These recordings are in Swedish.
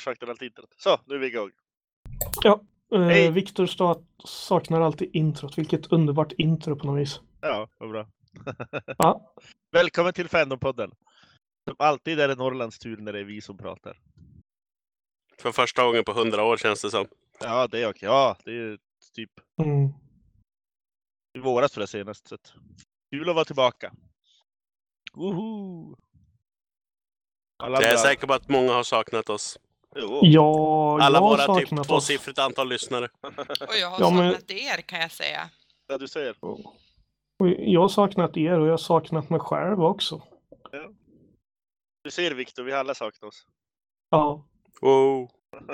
saknar alltid internet. Så, nu är vi igång. Ja, eh, Viktor saknar alltid introt. Vilket underbart intro på något vis. Ja, vad bra. Ja, Välkommen till Fandompodden. Som alltid är det Norrlands tur när det är vi som pratar. För första gången på hundra år känns det som. Ja, det är okej. Ja, det är typ mm. i våras för det senast. Så att, kul att vara tillbaka. Woho! Alla Jag är säker på att många har saknat oss. Jo. ja Alla jag våra typ oss. tvåsiffrigt antal lyssnare. Och jag har Ja, men- saknat er kan jag säga. Ja, du säger. Och Jag har saknat er och jag har saknat mig själv också. Du ser Viktor, vi har alla saknat oss. Ja, Wow.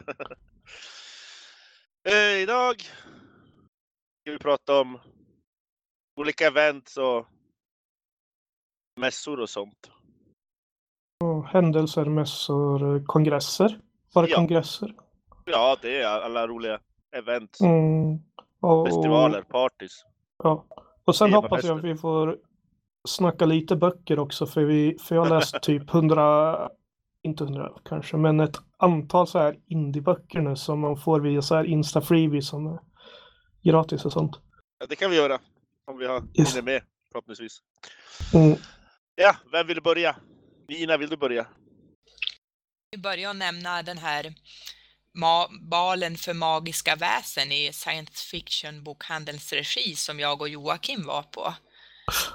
Eh, idag ska vi prata om olika events och mässor och sånt. och händelser, mässor, kongresser. Var det Ja. kongresser? Ja, det är alla roliga events, Mm. Och, festivaler, parties. Ja. Och sen hoppas jag att vi får snacka lite böcker också för, vi, för jag har läst typ hundra, inte hundra kanske, men ett antal så här indieböcker nu som man får via så här Insta-freebie som är gratis och sånt. Ja, det kan vi göra. Om vi har Yes. hinner med, förhoppningsvis. Mm. Ja, vem vill börja? Nina, vill du börja? Vi börjar att nämna den här balen för magiska väsen i science fiction bokhandelns regi som jag och Joakim var på.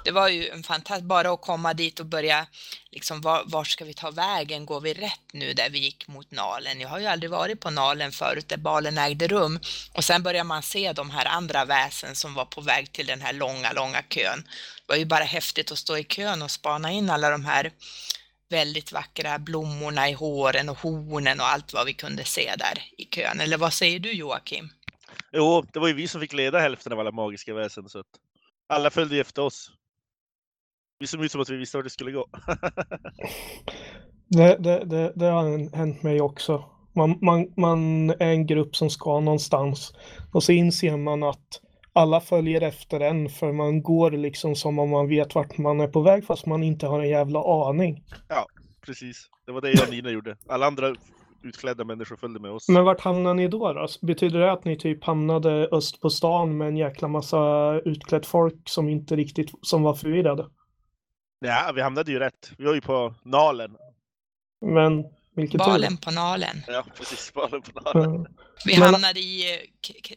Det var ju en fantastisk, bara att komma dit och börja liksom var, var ska vi ta vägen? Går vi rätt nu där vi gick mot Nalen? Jag har ju aldrig varit på Nalen förut där balen ägde rum och sen börjar man se de här andra väsen som var på väg till den här långa, långa kön. Det var ju bara häftigt att stå i kön och spana in alla de här väldigt vackra blommorna i håren och hornen och allt vad vi kunde se där i kön. Eller vad säger du Joakim? Jo, det var ju vi som fick leda hälften av alla magiska väsen så att alla följde efter oss. Vi såg ut som att vi visste vart det skulle gå. Det, det, det, det har hänt mig också. Man, man, man är en grupp som ska någonstans och så inser man att alla följer efter en för man går liksom som om man vet vart man är på väg fast man inte har en jävla aning. Precis, det var det jag och Nina gjorde. Alla andra utklädda människor följde med oss. Men vart hamnade ni då, då? Betyder det att ni typ hamnade öst på stan med en jäkla massa utklätt folk som inte riktigt som var förvirrade? Ja, vi hamnade ju rätt. Vi var ju på Nalen. Men vilket Balen på Nalen. Ja, precis. Balen på Nalen. Mm. Vi Men- hamnade i,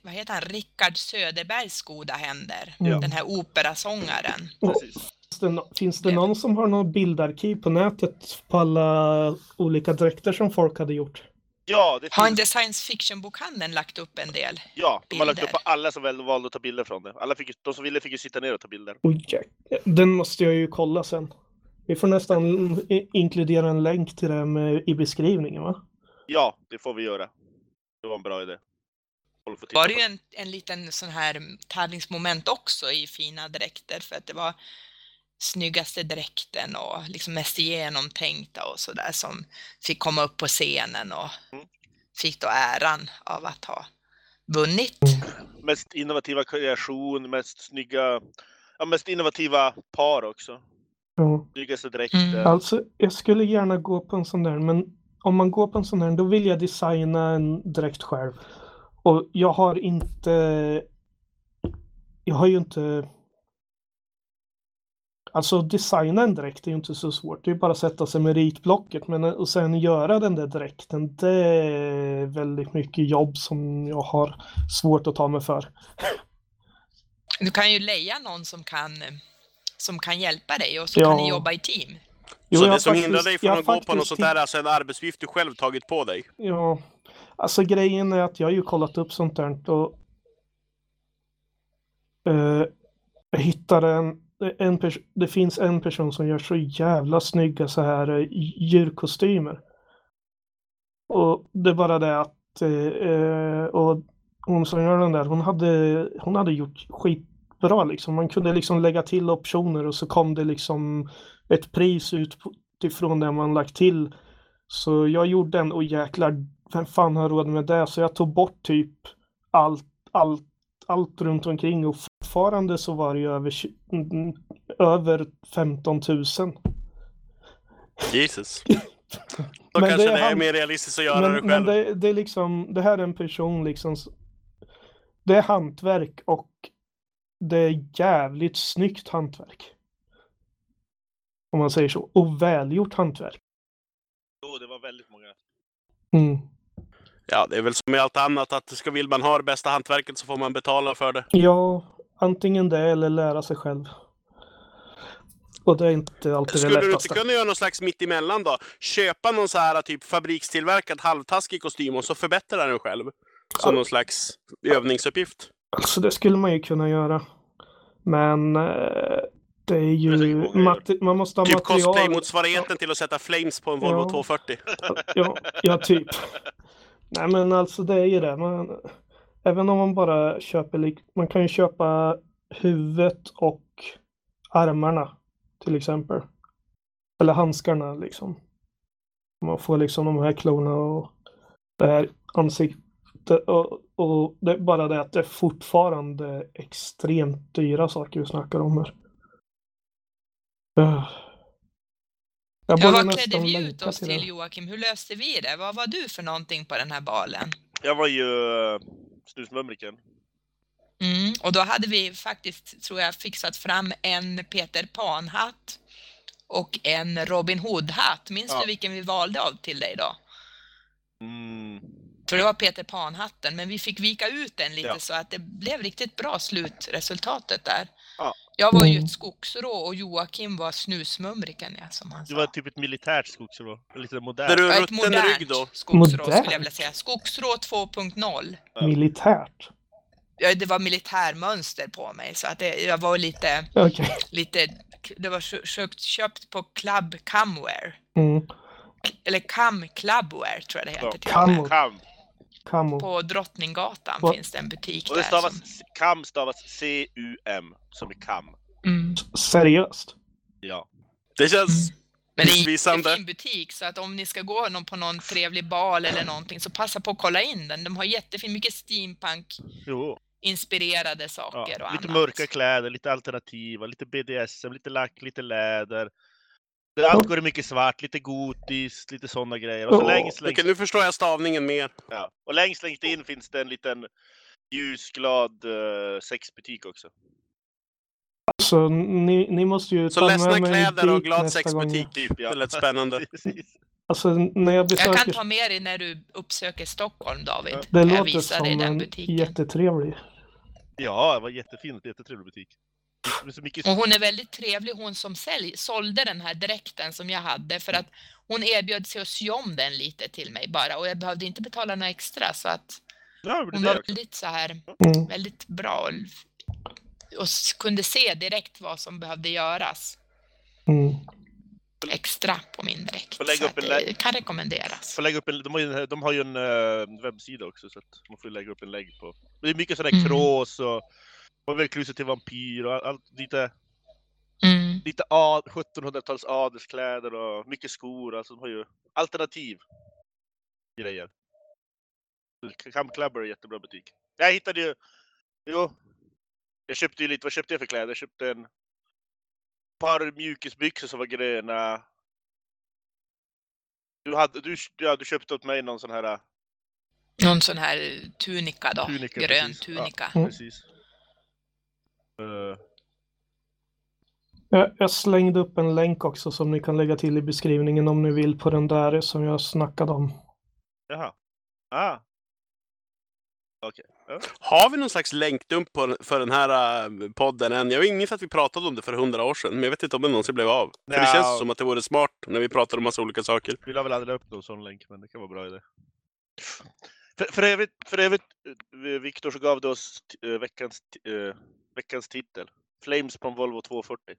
vad heter han, Rickard Söderbergs goda händer. Ja. Den här operasångaren. Precis. Finns det, finns det någon som har något bildarkiv på nätet på alla olika dräkter som folk hade gjort? Ja, det Har finns. inte science fiction-bokhandeln lagt upp en del? Ja, de har lagt bilder? upp på alla som väl valde att ta bilder från det. Alla fick, de som ville fick ju sitta ner och ta bilder. Oj, jäk- den måste jag ju kolla sen. Vi får nästan inkludera en länk till med, i beskrivningen va? Ja, det får vi göra. Det var en bra idé. Var det ju en, en liten sån här tävlingsmoment också i fina dräkter för att det var snyggaste dräkten och liksom mest genomtänkta och sådär som fick komma upp på scenen och Mm. fick då äran av att ha vunnit. Mest innovativa kreation, mest snygga, ja, mest innovativa par också. Ja. Snyggaste dräkter. Mm. Alltså, jag skulle gärna gå på en sån där, men om man går på en sån där, då vill jag designa en dräkt själv. Och jag har inte... Jag har ju inte... Alltså designa en dräkt är ju inte så svårt. Det är ju bara att sätta sig med ritblocket. Men och sen göra den där dräkten, det är väldigt mycket jobb som jag har svårt att ta mig för. Du kan ju leja någon som kan, som kan hjälpa dig och så Ja. kan ni jobba i team. Jo, så det som faktiskt- hindrar dig från att gå på något sånt där är alltså en arbetsuppgift du själv tagit på dig? Ja, alltså grejen är att jag har ju kollat upp sånt där och eh, hittade en, en det finns en person som gör så jävla snygga så här eh, djurkostymer. Och det är bara det att eh, eh, och hon som gör den där, hon hade, hon hade gjort skitbra liksom. Man kunde liksom lägga till optioner och så kom det liksom ett pris utifrån det man lagt till. Så jag gjorde en och jäklar, vem fan har råd med det? Så jag tog bort typ allt, allt, allt runt omkring och fortfarande så var det ju över, över 15 000. Jesus. Då Men kanske det är är, han- mer realistiskt att göra men det men själv. det, det är liksom, det här är en person liksom. Det är hantverk och det är jävligt snyggt hantverk. Om man säger så. Och välgjort hantverk. Jo, det var väldigt många. Mm. Ja, det är väl som med allt annat att ska vill man ha det bästa hantverket så får man betala för det. Ja, antingen det eller lära sig själv. Och det är inte alltid det Skulle du inte lättaste. kunna göra någon slags mittemellan då? Köpa någon så här typ fabrikstillverkad halvtaskig kostym och så förbättra den själv? Som någon slags övningsuppgift? Alltså det skulle man ju kunna göra. Men eh, det är ju... man måste ha Typ material. cosplay-motsvarigheten till att sätta flames på en Volvo Ja. 240. Ja, ja, typ. Nej, men alltså det är ju det. Man, även om man bara köper, man kan ju köpa huvudet och armarna till exempel. Eller handskarna liksom. Man får liksom de här klorna och det här ansiktet. Och, och det är bara det att det är fortfarande extremt dyra saker vi snackar om här. Öh. Jag Ja, vad klädde nästan vi ut oss det. till Joakim? Hur löste vi det? Vad var du för någonting på den här balen? Jag var ju uh, snusmumriken. Mm, och då hade vi faktiskt, tror jag, fixat fram en Peter Pan-hatt och en Robin Hood-hatt. Minns Ja. du vilken vi valde av till dig då? Mm. För det var Peter Pan-hatten, men vi fick vika ut den lite Ja. så att det blev riktigt bra slutresultatet där. Ja. Jag var ju Mm. ett skogsrå och Joakim var snusmumriken, ja, som han Du sa. var typ ett militärt skogsrå. Lite Där modernt. du Ja, ett modernt rygg då? skogsrå skulle Modernt? jag vilja säga. Skogsrå 2.0. Ja. Militärt? Ja, det var militärmönster på mig så att det, jag var lite, Okej. lite, det var kö- köpt, köpt på Club Camwear. Mm. Eller Cam Clubwear tror jag det heter Ja, till och med. Camo. På Drottninggatan Vad- finns det en butik Och det där. stavas, som- kam stavas C-U-M. Som i kam. Mm. Seriöst? Ja. Det känns... Men det är en jättefin butik så att om ni ska gå någon, på någon trevlig bal eller någonting så passa på att kolla in den. De har jättefin, mycket steampunk Jo. inspirerade Ja. saker och Lite annat. mörka kläder, lite alternativa, lite BDSM, lite lack, lite läder. Det- Allt går i mycket svart, lite gotiskt, lite sådana grejer. Och så Ja, längst, längst, Okej, nu förstår jag stavningen mer. ja. och längst, längst in finns det en liten ljusglad uh, sexbutik också. Så ni, ni måste ju Så ta ledsna med mig kläder och glad sexbutik. Typ, ja. Det lät spännande. Alltså när jag Jag besöker... kan ta med dig när du uppsöker Stockholm David. Ja. Det jag låter visar dig som den en butiken. jättetrevlig. Ja, det var jättefint. Jättetrevlig butik. Och hon är väldigt trevlig, hon som sälj, sålde den här dräkten som jag hade för att hon erbjöd sig att sy om den lite till mig bara och jag behövde inte betala några extra så att hon det var väldigt så här, Mm. väldigt bra och s- kunde se direkt vad som behövde göras Mm. extra på min dräkt. En det kan rekommenderas. Får lägga upp en, de, har ju, de har ju en eh, webbsida också så att man får lägga upp en lägg på. Det är mycket sådana här Mm. krås och och kluset till vampyr och allt lite, Mm. lite ad, 1700-tals adelskläder och mycket skor. Alltså de har ju alternativ grejer. Camp Clubber är en jättebra butik. Jag hittade ju, jo, jag köpte ju lite, vad köpte jag för kläder? Jag köpte en par mjukisbyxor som var gröna. Du, hade, du, ja, du köpte åt mig någon sån här Någon sån här tunika då, Tunika, grön precis. Ja. tunika. Mm. Precis. Eh, Jag, jag slängde upp en länk också som ni kan lägga till i beskrivningen om ni vill på den där som jag snackade om. jaha. Ah. Okej. Ja. Har vi någon slags länkdump på, för den här äh, podden än? Jag minns att vi pratade om det för hundra år sedan, men jag vet inte om det någonsin blev av. För det känns som att det vore smart när vi pratar om massa olika saker. Vi la väl aldrig upp någon sån länk, men det kan vara bra idé. För, för övrigt, för övrigt eh, Viktor, så gav du oss eh, veckans, eh, veckans titel. Flames på en Volvo 240.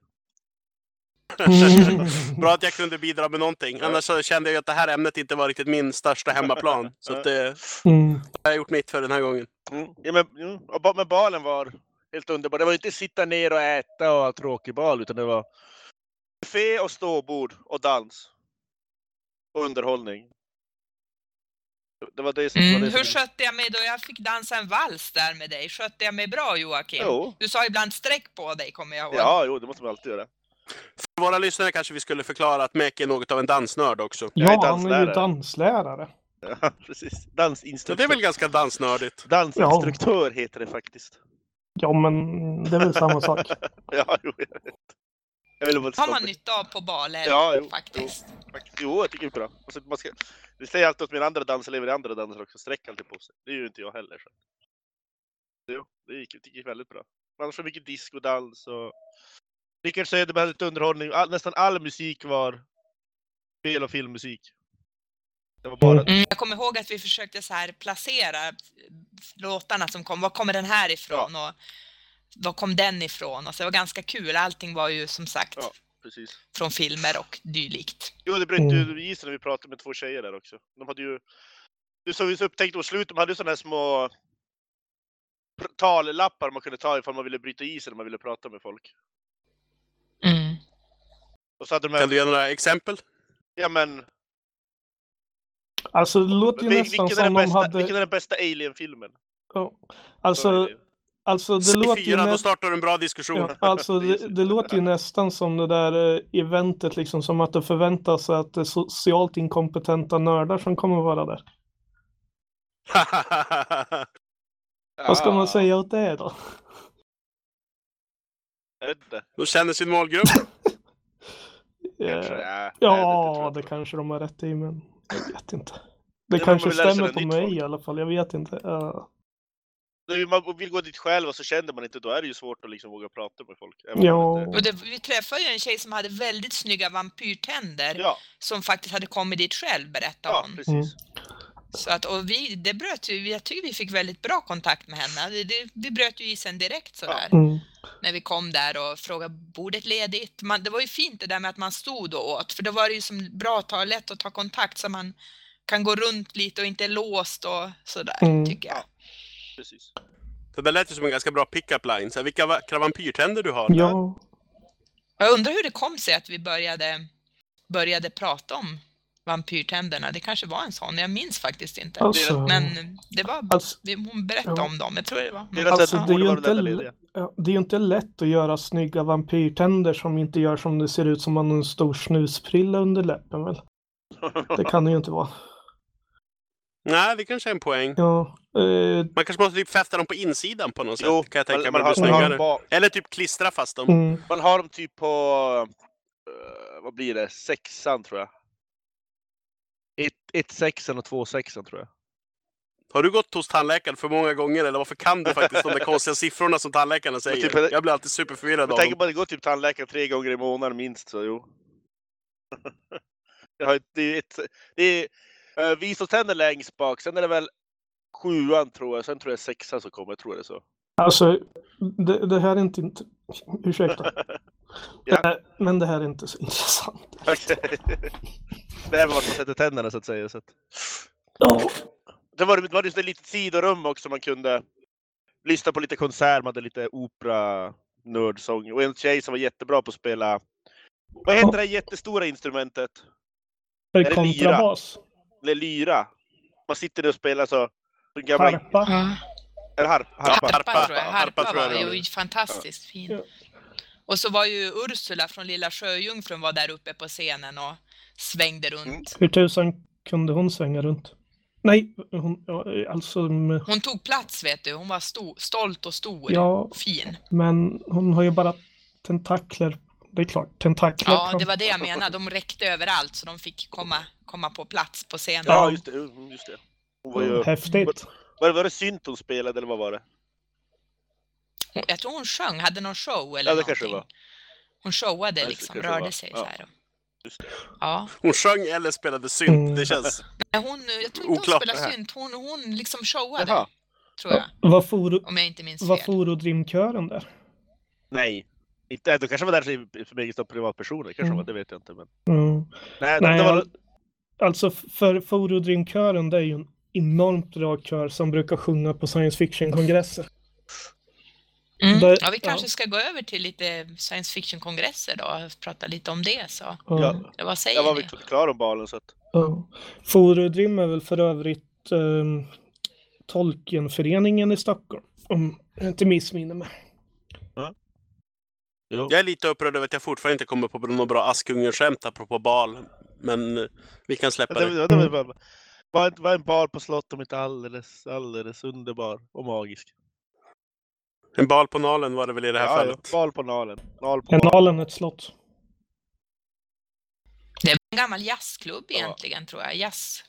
Bra att jag kunde bidra med någonting. Annars så kände jag att det här ämnet inte var riktigt min största hemmaplan. Så att, det Mm. har jag gjort mitt för den här gången. Mm. Ja, men, mm, och ba- men balen var helt underbar. Det var ju inte sitta ner och äta och ha tråkig bal, utan det var buffé och ståbord och dans. Och underhållning. Det var det som Mm. var det Hur som... skötte jag mig då jag fick dansa en vals där med dig? Skötte jag mig bra Joakim? Jo. Du sa ibland sträck på dig kommer jag ihåg. Ja, jo, det måste man alltid göra. För våra lyssnare kanske vi skulle förklara att Mek är något av en dansnörd också. Jag är Ja, han är ju danslärare. Ja, precis. Så det är Dansinstruktör. väl ganska dansnördigt. Dansinstruktör heter det faktiskt. Ja, men det är väl samma sak. Ja, jo, jag vet. Jag vill bara har man nytta av på baler Ja, jo, faktiskt. Faktiskt. Jo, jag tycker det är bra. Och så man ska, det säger alltid åt mina andra danselever i andra danser också, sträck alltid på sig. Det gör ju inte jag heller. Så. Jo, det gick, det gick väldigt bra. Man så mycket discodans och Rickard Söderberg hade lite underhållning. All, nästan all musik var spel och filmmusik. Det var bara... Mm. Jag kommer ihåg att vi försökte så här placera låtarna som kom. Var kommer den här ifrån? Och var kom den ifrån? Och så det var ganska kul. Allting var ju som sagt Ja. Precis. från filmer och dylikt. Jo, det bröt Mm. ju isen när vi pratade med två tjejer där också. De hade ju... Du såg vi så upptäckte på slutet, de hade ju sådana här små tallappar man kunde ta ifall man ville bryta isen när man ville prata med folk. Mm. Och så hade de här, Kan du ge några exempel? ja men, Alltså, det låter ju vil- nästan vilken, är som den de bästa, hade... vilken är den bästa Alien-filmen? Är Alltså. Alltså det låter ju fyra, då nä... startar du en bra diskussion. ja, alltså, det, det låter ju nästan som det där eh, eventet, liksom som att det förväntas att det är socialt inkompetenta nördar som kommer vara där. Vad ska man säga åt det då? Då känner sin målgrupp. Eh, ja, det kanske de har rätt i, men jag vet inte. Det man kanske stämmer på mig i alla fall, jag vet inte. Ja. När man vill gå dit själv och så känner man inte, då är det ju svårt att liksom våga prata med folk. Ja. Och det, vi träffade ju en tjej som hade väldigt snygga vampyrtänder Ja, som faktiskt hade kommit dit själv, berättade ja hon. precis. Så att, och vi, det bröt ju, jag tycker vi fick väldigt bra kontakt med henne. Det, det, vi bröt ju isen direkt sådär. Mm. När vi kom där och frågade bordet ledigt. Man, det var ju fint det där med att man stod och åt, för då var det ju som bra att ta, lätt att ta kontakt så man kan gå runt lite och inte är låst och sådär, Mm. tycker jag. Precis. Så det lät ju som en ganska bra pick-up line. Så här, vilka vackra vampyrtänder du har. Ja, Jag undrar hur det kom sig att vi började, började prata om vampyrtänderna. Det kanske var en sån, jag minns faktiskt inte. alltså, Men det var, alltså, vi- hon berättade ja. om dem, jag tror det var. Alltså, det är ju inte det är ju inte lätt att göra snygga vampyrtänder som inte gör som det ser ut som man har en stor snusprilla under läppen väl? Det kan det ju inte vara. Nej, det kanske är en poäng. Ja, eh, Man kanske måste typ fästa dem på insidan på något sätt. Jo, kan jag tänka man, man, har, man, har snyggare. dem ba, Eller typ klistra fast dem. mm, man har dem typ på, eh, vad blir det, sexan tror jag. Ett, ett sexan och två sexan tror jag. Har du gått hos tandläkaren för många gånger eller varför kan du faktiskt de där konstiga siffrorna som tandläkarna säger? typ- Jag blir alltid superförvirrad Jag av tänker dem. bara det går typ tandläkaren tre gånger i månaden minst så jo. jag har, ett- det är, ett, det är uh, visdomständer längst bak, sen är det väl sjuan tror jag, sen tror jag sexan som kommer, jag tror det är så. alltså, det, det här är inte... int- Ursäkta. Ja. Eh, Men det här är inte så intressant. det är väl vart man sätter tänderna så att säga. Så att. Ja, Sen var det, var det ett litet sidorum också man kunde lyssna på lite konsert, man hade lite opera, nördsång och en tjej som var jättebra på att spela vad heter det här jättestora instrumentet? det det är lyra? kontrabas. Eller lyra. Man sitter där och spelar så. så gamla, Harpa. Eller harp, harpa. Harpa, tror jag. Harpa Harpa var ju fantastiskt fin. Ja. Och så var ju Ursula från Lilla Sjöjungfrun var där uppe på scenen och svängde runt. Mm. Hur tusan kunde hon svänga runt? Nej, hon, alltså, med- Hon tog plats vet du, hon var stor, stolt och stor. ja, Fin. men hon har ju bara tentakler. Det är klart, tentakler. Ja, kan- det var det jag menade. De räckte överallt så de fick komma, komma på plats på scenen. Ja, just det. mm, Just det. Hon var ju, Häftigt. var, det, var det synt hon spelade eller vad var det? Jag tror hon sjöng, hade någon show eller Ja, det någonting. kanske det var. Hon showade Ja, det liksom, rörde var. sig Ja. så här. Ja. Hon sjöng eller spelade synt. Mm. Det känns... Hon, jag tror inte Oklart hon spelade synt, hon, hon liksom showade, Jaha. tror jag. Vad for, Om jag inte minns vad fel. for Dreamkören där? Nej. Inte, de kanske var där för mig som privatpersoner, kanske Mm. var, det vet jag inte. Men... Mm. Nej, Nej, det var, alltså för Foro Dreamkören det är ju en enormt bra kör som brukar sjunga på science fiction-kongresser. Mm. Där- Ja, vi kanske ja. ska gå över till lite science fiction-kongresser då och prata lite om det. Så. Ja. Ja. Ja, vad säger jag var väl klar om balen så att... Ja. Foro Dream är väl för övrigt um, Tolkienföreningen i Stockholm. Om jag inte missminner mig. Jo. Jag är lite upprörd över att jag fortfarande inte kommer på något bra Askungen-skämt apropå bal. Men vi kan Ja, släppa det, det. det var var, var en bar på slott om inte alldeles, alldeles underbar och magisk. En bal på nalen var det väl i det här ja, fallet. Ja, bal på nalen. Nal på Är nalen. Ett slott? Det är en gammal jazzklubb Ja. egentligen tror jag. Jazz.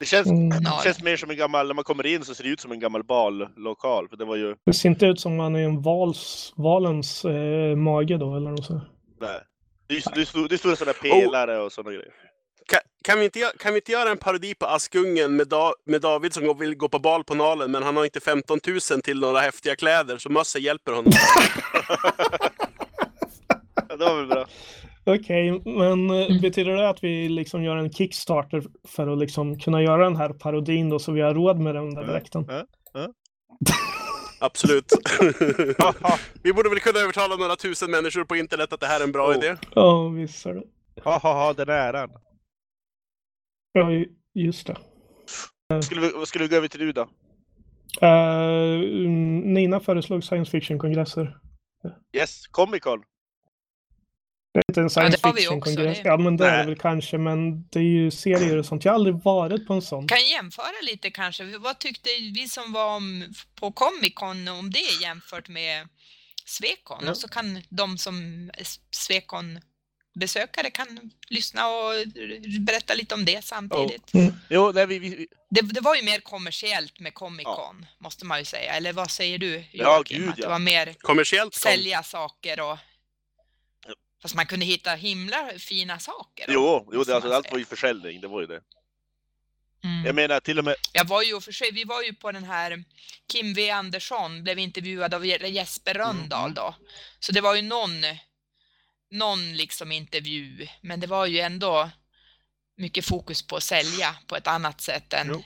Det känns, Mm. känns mer som en gammal, när man kommer in så ser det ut som en gammal ballokal. För det var ju, Det ser inte ut som man är en vals, valens eh, mage då eller något sånt. nej. Det, är- det, stod, det sådana pelare och sådana grejer. Kan, kan, vi inte, kan vi inte göra en parodi på Askungen med, da, med David som går- vill gå på bal på nalen men han har inte 15 000 till några häftiga kläder så mössa hjälper honom. Ja, det var väl bra. Okej, men eh, Mm. betyder det att vi liksom gör en Kickstarter för att liksom kunna göra den här parodin då så vi har råd med den där Ja, dräkten? ja. Absolut. vi borde väl kunna övertala några tusen människor på internet att det här är en bra Oh. idé. Ja, visst är det. Ha, ha, ha, den äran. Ja, ju- just det. Skulle vi, vad skulle vi gå över till nu då? Eh, Nina föreslog science fiction-kongresser. Yes, Comic Con. Det är inte en science det har vi också, fiction-kongress. Ja, men det är det väl kanske, men det är ju serier och sånt. Jag har aldrig varit på en sån. Kan jämföra lite kanske. Vad tyckte vi som var om, på Comic Con om det jämfört med Swecon? Ja. Och så kan de som är Swecon besökare kan lyssna och berätta lite om det samtidigt. Jo, nej, vi, vi, vi- Det, det var ju mer kommersiellt med Comic Con, måste man ju säga. Eller vad säger du Ja, Joakim? gud, att det ja. var mer Kommersiellt sälja saker och... Fast man kunde hitta himla fina saker. då, jo, jo det, alltså, allt var ju försäljning, det var ju det. Mm. Jag menar till och med, Jag var ju för sig, vi var ju på den här Kim V Andersson blev intervjuad av Je- Jesper Röndahl Mm. då. Så det var ju någon, någon liksom intervju, men det var ju ändå mycket fokus på att sälja på ett annat sätt än Jo.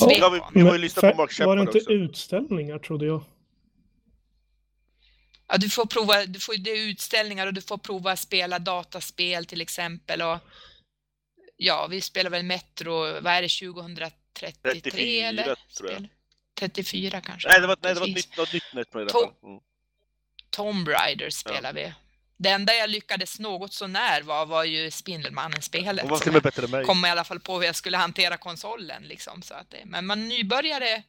Ja, vi- vi var ju Men lyssna på Mark Var det Shepard inte också. utställningar trodde jag? Ja, du får prova, du får, det är utställningar och du får prova att spela dataspel till exempel och ja, vi spelar väl Metro, vad är det, 2033 34 eller? tror jag. Spel- 34 kanske? nej det var, nej, det var nytt, något nytt Metro i alla fall. Mm. Tomb Raider spelar vi. Det enda jag lyckades något så när var, var ju Spindelmannen-spelet. Hon var till och med bättre än mig. kom i alla fall på hur jag skulle hantera konsolen. Liksom, så att det, men man nybörjare,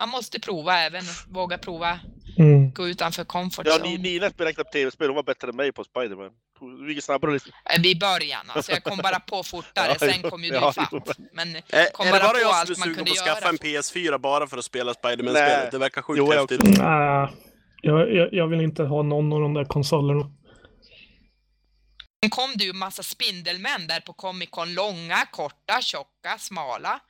man måste prova även, våga prova, Mm. gå utanför comfort Ja, zone. ni, Nina spelade knappt tv-spel, hon var bättre än mig på Spiderman. Hon gick snabbare liksom. Äh, I början, alltså jag kom bara på fortare, Ja, sen kom ju du ja, ifatt. Men Är, Kom är det bara bara på jag allt som är man sugen kunde på att skaffa en PS4 bara för att spela Spiderman-spelet? Det verkar sjukt Jo, jag häftigt. också. Nej, jag, jag, jag vill inte ha någon av de där konsolerna. sen kom det ju massa spindelmän där på Comic Con, långa, korta, tjocka, smala.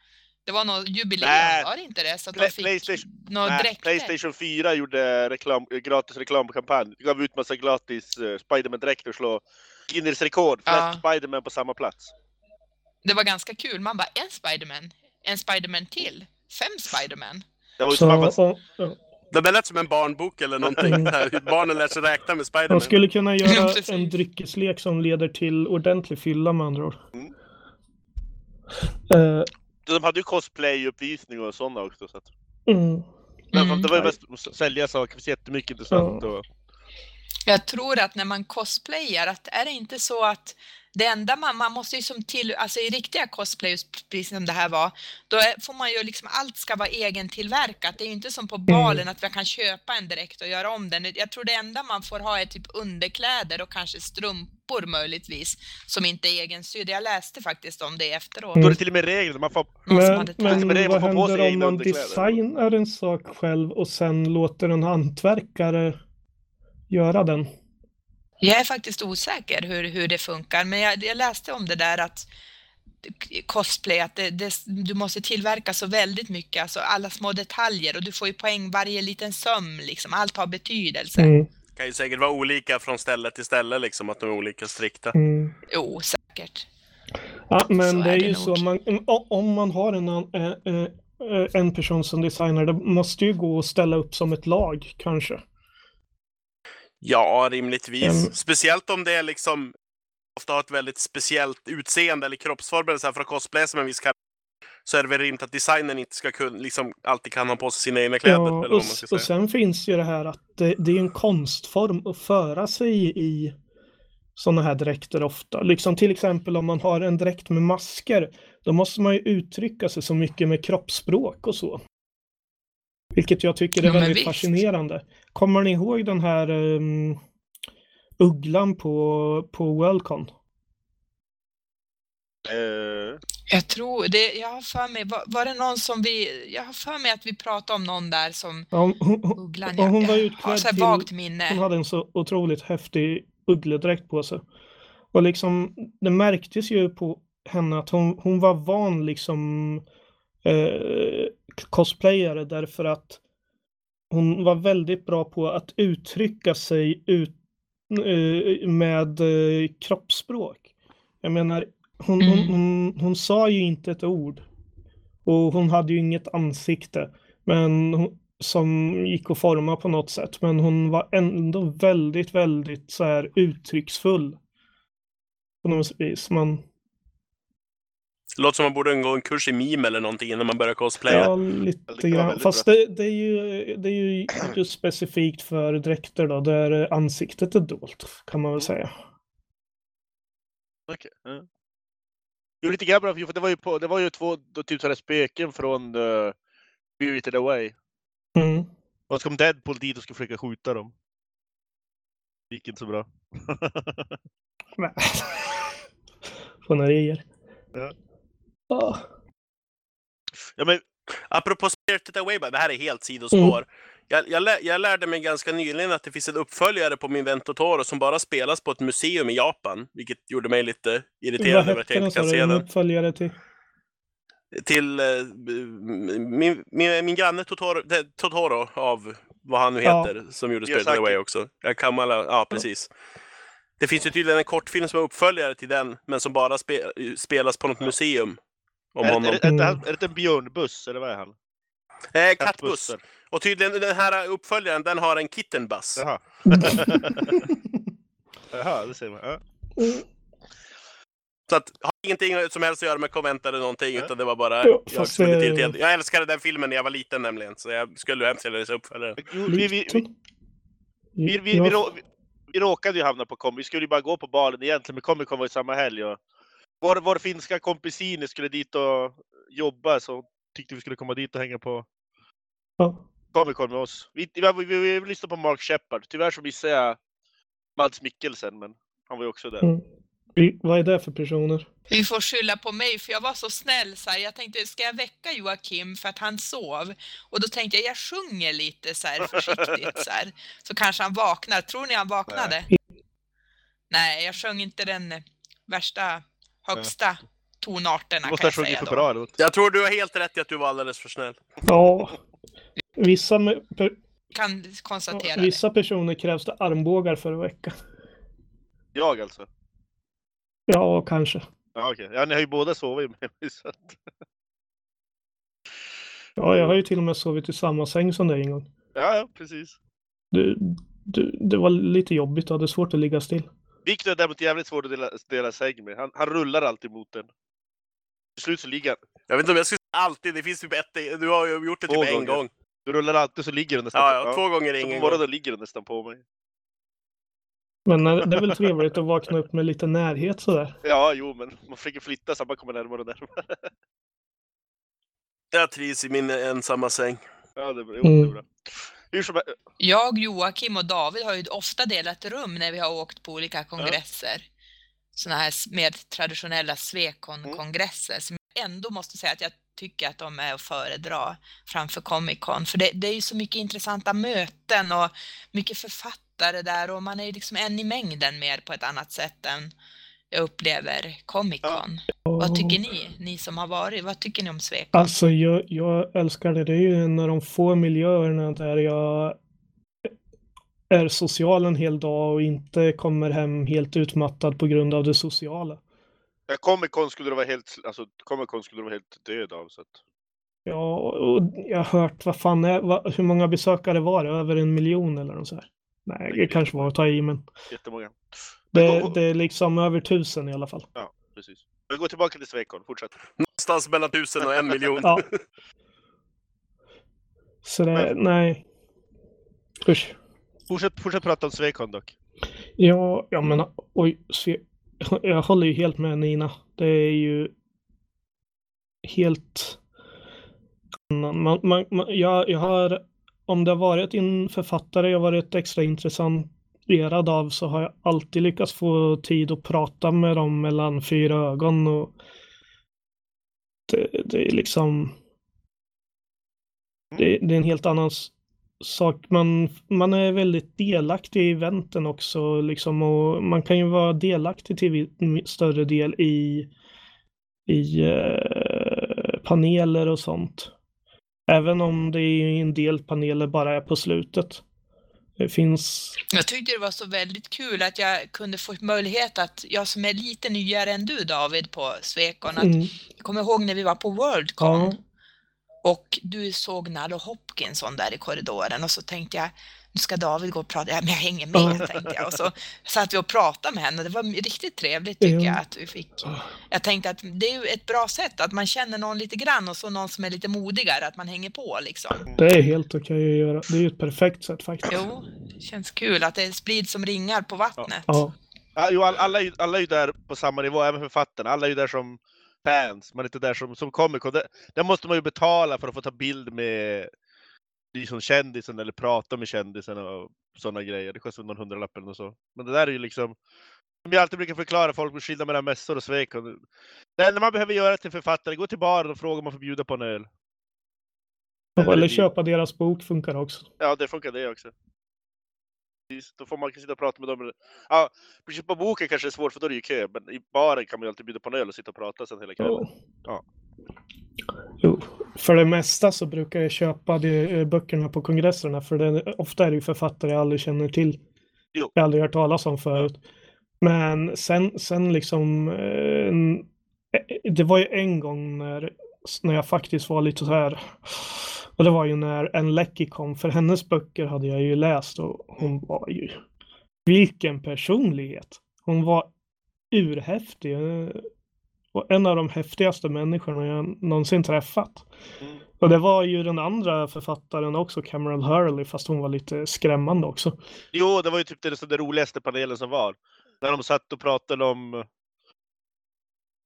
Det var något jubileum, var det inte det? Så att Play- de fick Playstation- några Nej, dräkter. Playstation 4 gjorde reklam, eh, gratis reklamkampanj. De gav ut massa gratis uh, Spiderman-dräkter och slå Guinness rekord. Flest Ja. Spiderman på samma plats. Det var ganska kul. Man bara, en Spiderman, en Spiderman till, fem Spiderman. Det var ju Så, man Det där lät som en barnbok eller någonting. Mm. hur Barnen lär sig räkna med de Spiderman. skulle kunna göra en dryckeslek som leder till ordentlig fylla med andra ord. Mm. Eh, de hade ju cosplay-uppvisning och sådana också. Så att, mm. men Mm. Det var ju mest att sälja saker, det jättemycket intressant. Ja. Och, Jag tror att när man cosplayar, att är det inte så att det enda man, man måste ju som till, alltså i riktiga cosplays, precis som det här var, då är, får man ju liksom, allt ska vara egentillverkat. Det är ju inte som på balen att man kan köpa en direkt och göra om den. Jag tror det enda man får ha är typ underkläder och kanske strumpor möjligtvis, som inte är egensydda. Jag läste faktiskt om det efteråt. då är Mm. det till och med regler, man får Men, men är vad man får på sig händer om man designar en sak själv och sen låter en hantverkare göra den? Jag är faktiskt osäker hur, hur det funkar, men jag, jag läste om det där att cosplay, att det, det, du måste tillverka så väldigt mycket, alltså alla små detaljer och du får ju poäng varje liten söm, liksom. allt har betydelse. Mm. Kan ju säkert vara olika från ställe till ställe, liksom, att de är olika strikta. Mm. Jo, säkert. Ja, men Så det är, är det ju nog. så, man, om man har en, eh, en person som designar, det måste ju gå att ställa upp som ett lag kanske. Ja, rimligtvis. Mm. Speciellt om det är liksom ofta har ett väldigt speciellt utseende eller kroppsform eller så här för att cosplaya som en viss karaktär. Så är det väl rimligt att designern inte ska kunna, liksom, alltid kan ha på sig sina egna kläder. Ja, eller och, vad man ska och säga. sen finns ju det här att det, det är en konstform att föra sig i sådana här dräkter ofta. Liksom till exempel om man har en dräkt med masker, då måste man ju uttrycka sig så mycket med kroppsspråk och så. Vilket jag tycker är Ja, väldigt visst. fascinerande. Kommer ni ihåg den här um, ugglan på, på Worldcon? Eh, Jag tror det, jag har för mig, var, var det någon som vi, jag har för mig att vi pratade om någon där som Ja, hon, hon, Ugglan, ja, hon var jag har utklädd så här till- vagt minne. Hon hade en så otroligt häftig uggledräkt på sig. Och liksom, det märktes ju på henne att hon, hon var van liksom eh, cosplayare därför att hon var väldigt bra på att uttrycka sig ut, eh, med eh, kroppsspråk. Jag menar, hon, hon, Mm. hon, hon sa ju inte ett ord. Och hon hade ju inget ansikte. Men hon, som gick att forma på något sätt. Men hon var ändå väldigt, väldigt så här uttrycksfull. På något vis. Man, Det låter som man borde gå en kurs i meme eller någonting innan man börjar cosplaya. ja, lite grann. Fast det, det, är ju, det är ju just specifikt för dräkter då, där ansiktet är dolt, kan man väl säga. Okej. ja. Jo, lite grann bra, för det var ju, på, det var ju två typ sådana spöken från uh, Spirited Away. Mm. Och så kom Deadpool dit och skulle försöka skjuta dem. Det gick inte så bra. Nej. Fånerier. Ja. Ah. ja, men, Apropå Spirited Away, det här är helt sidospår. Jag, jag, lä, jag lärde mig ganska nyligen att det finns en uppföljare på min Ventotoro som bara spelas på ett museum i Japan, vilket gjorde mig lite irriterad över att jag inte kan se En den. uppföljare till? Till eh, min, min, min granne Totoro, det- Totoro av vad han nu Ja. heter, som gjorde. Spirited Away också. Jag kan alla, ja, precis. Det finns ju tydligen en kortfilm som är uppföljare till den, men som bara spe, spelas på något museum. Om är, honom. är, är, är, det- är det en björnbuss eller vad är han? Eh, kattbuss. Och tydligen den här uppföljaren, den har en kittenbuss. Jaha. Jaha, det ser man. Ja. Så att, har ingenting som helst att göra med konvent eller någonting, utan det var bara Ja, jag fast det- irriterad. Jag älskade den filmen när jag var liten nämligen, så jag skulle hemskt gärna se uppföljaren. Jo, vi, vi, vi, vi, vi, vi, råkade ju hamna på Comic Vi skulle ju bara gå på balen egentligen, men Comic Con var ju samma helg. Och vår, vår finska kompisine skulle dit och jobba, så tyckte vi skulle komma dit och hänga på ja. Comic Con med oss. Vi, vi, vi, vi, vi lyssnade på Mark Shepard. Tyvärr så missade jag Mads Mikkelsen, men han var ju också där. Mm. Vi- Vad är det för personer? Vi får skylla på mig för jag var så snäll så här. Jag tänkte, ska jag väcka Joakim för att han sov? Och då tänkte jag, jag sjunger lite så här försiktigt så här. Så kanske han vaknar. Tror ni han vaknade? Nej, jag sjöng inte den värsta, högsta tonarterna Du måste kan jag säga då. bra. Jag tror du har helt rätt i att du var alldeles för snäll. Ja. Vissa, per, Kan konstatera det. vissa personer krävs det armbågar för att väcka. Jag alltså? Ja, kanske. Ja, okej. Ja, ni har ju båda sovit med mig. Så att... Ja, jag har ju till och med sovit i samma säng som dig en gång. Ja, ja, precis. Det, det, det var lite jobbigt, jag hade svårt att ligga still. Viktor är däremot jävligt svår att dela, dela säng med. Han, han rullar alltid mot den. Till slut så ligger han. Jag vet inte om jag skulle säga alltid, det finns typ ett, du har ju gjort det Två typ en gånger. gång. Du rullar alltid så ligger den nästan Ja, på ja, två gånger ingen på gång. morgonen ligger den nästan på mig. Men eh, det är väl trevligt att vakna upp med lite närhet sådär. Ja, jo, men man försöker flytta så man kommer närmare och närmare. Jag trivs i min ensamma säng. Ja, det är bra. Jo, det är Mm. bra. Hur som helst. Jag, Joakim och David har ju ofta delat rum när vi har åkt på olika kongresser. Såna här s- mer traditionella Swecon-kongresser som jag ändå måste säga att jag tycker att de är att föredra framför Comic Con. För det, det är ju så mycket intressanta möten och mycket författare där och man är ju liksom en i mängden mer på ett annat sätt än jag upplever Comic Con. Vad tycker ni, ni som har varit? Vad tycker ni om Swecon? Alltså, jag, jag älskar det. Det är ju en av de få miljöerna där jag är social en hel dag och inte kommer hem helt utmattad på grund av det sociala. Ja, Comic Con skulle du vara helt, alltså, Comic Con skulle du vara helt död av. Så att... Ja, och jag har hört, vad fan är, vad, hur många besökare var det? Över en miljon eller något så här? Nej, det kanske var att ta i, men Jättemånga. det, Men, det är liksom över tusen i alla fall. Ja, precis. Men gå tillbaka till Svekon. Fortsätt. Någonstans mellan tusen och en miljon. Ja. Så det, nej. Usch. Fortsätt, fortsätt prata om Svekon dock. Ja, jag menar, oj, se, jag håller ju helt med Nina. Det är ju helt... Man, man, man, jag, jag har, om det har varit en författare jag varit extra intresserad av så har jag alltid lyckats få tid att prata med dem mellan fyra ögon. Och det, det är liksom... Det, det är en helt annan sak. Man, man är väldigt delaktig i eventen också liksom och man kan ju vara delaktig till större del i, i eh, paneler och sånt. Även om det i en del paneler bara är på slutet. Det finns... Jag tyckte det var så väldigt kul att jag kunde få möjlighet att, jag som är lite nyare än du David på Svekon, att Mm, jag kommer ihåg när vi var på Worldcon ja, och du såg Nalo Hopkinson där i korridoren och så tänkte jag, nu ska David gå och prata, ja men jag hänger med tänkte jag och så satt vi och pratade med henne och det var riktigt trevligt tycker Ja. jag att vi fick. Jag tänkte att det är ju ett bra sätt att man känner någon lite grann och så någon som är lite modigare, att man hänger på liksom. det är helt okej att göra. Det är ju ett perfekt sätt faktiskt. Jo, det känns kul att det sprids som ringar på vattnet. Ja, Ja, jo, all- alla, är ju- alla är ju där på samma nivå, även författarna. Alla är ju där som fans. Man är inte där som, som komiker. Där, där måste man ju betala för att få ta bild med liksom kändisen eller prata med kändisen och sådana grejer. Det kostar någon hundralapp eller så. Men det där är ju liksom, som jag alltid brukar förklara folk med skillnad mellan mässor och svek. Och Det enda man behöver göra till författare, gå till baren och fråga om man får bjuda på en öl. eller köpa deras bok funkar också. Ja, det funkar det också. Då får man sitta och prata med dem. Ja, på boken kanske är svårt för då är det ju kö, men i baren kan man ju alltid bjuda på en öl och sitta och prata sen hela kvällen. Ja. Jo, för det mesta så brukar jag köpa de, eh, böckerna på kongresserna för det, ofta är det ju författare jag aldrig känner till. Jo. Jag har aldrig hört talas om förut. Men sen, sen liksom, eh, eh, det var ju en gång när, när jag faktiskt var lite så här, och det var ju när en Lecky kom, för hennes böcker hade jag ju läst och hon var ju, vilken personlighet! Hon var urhäftig. Och en av de häftigaste människorna jag någonsin träffat. Mm. Och det var ju den andra författaren också, Cameron Hurley, fast hon var lite skrämmande också. Jo, det var ju typ det, det roligaste panelen som var. När de satt och pratade om...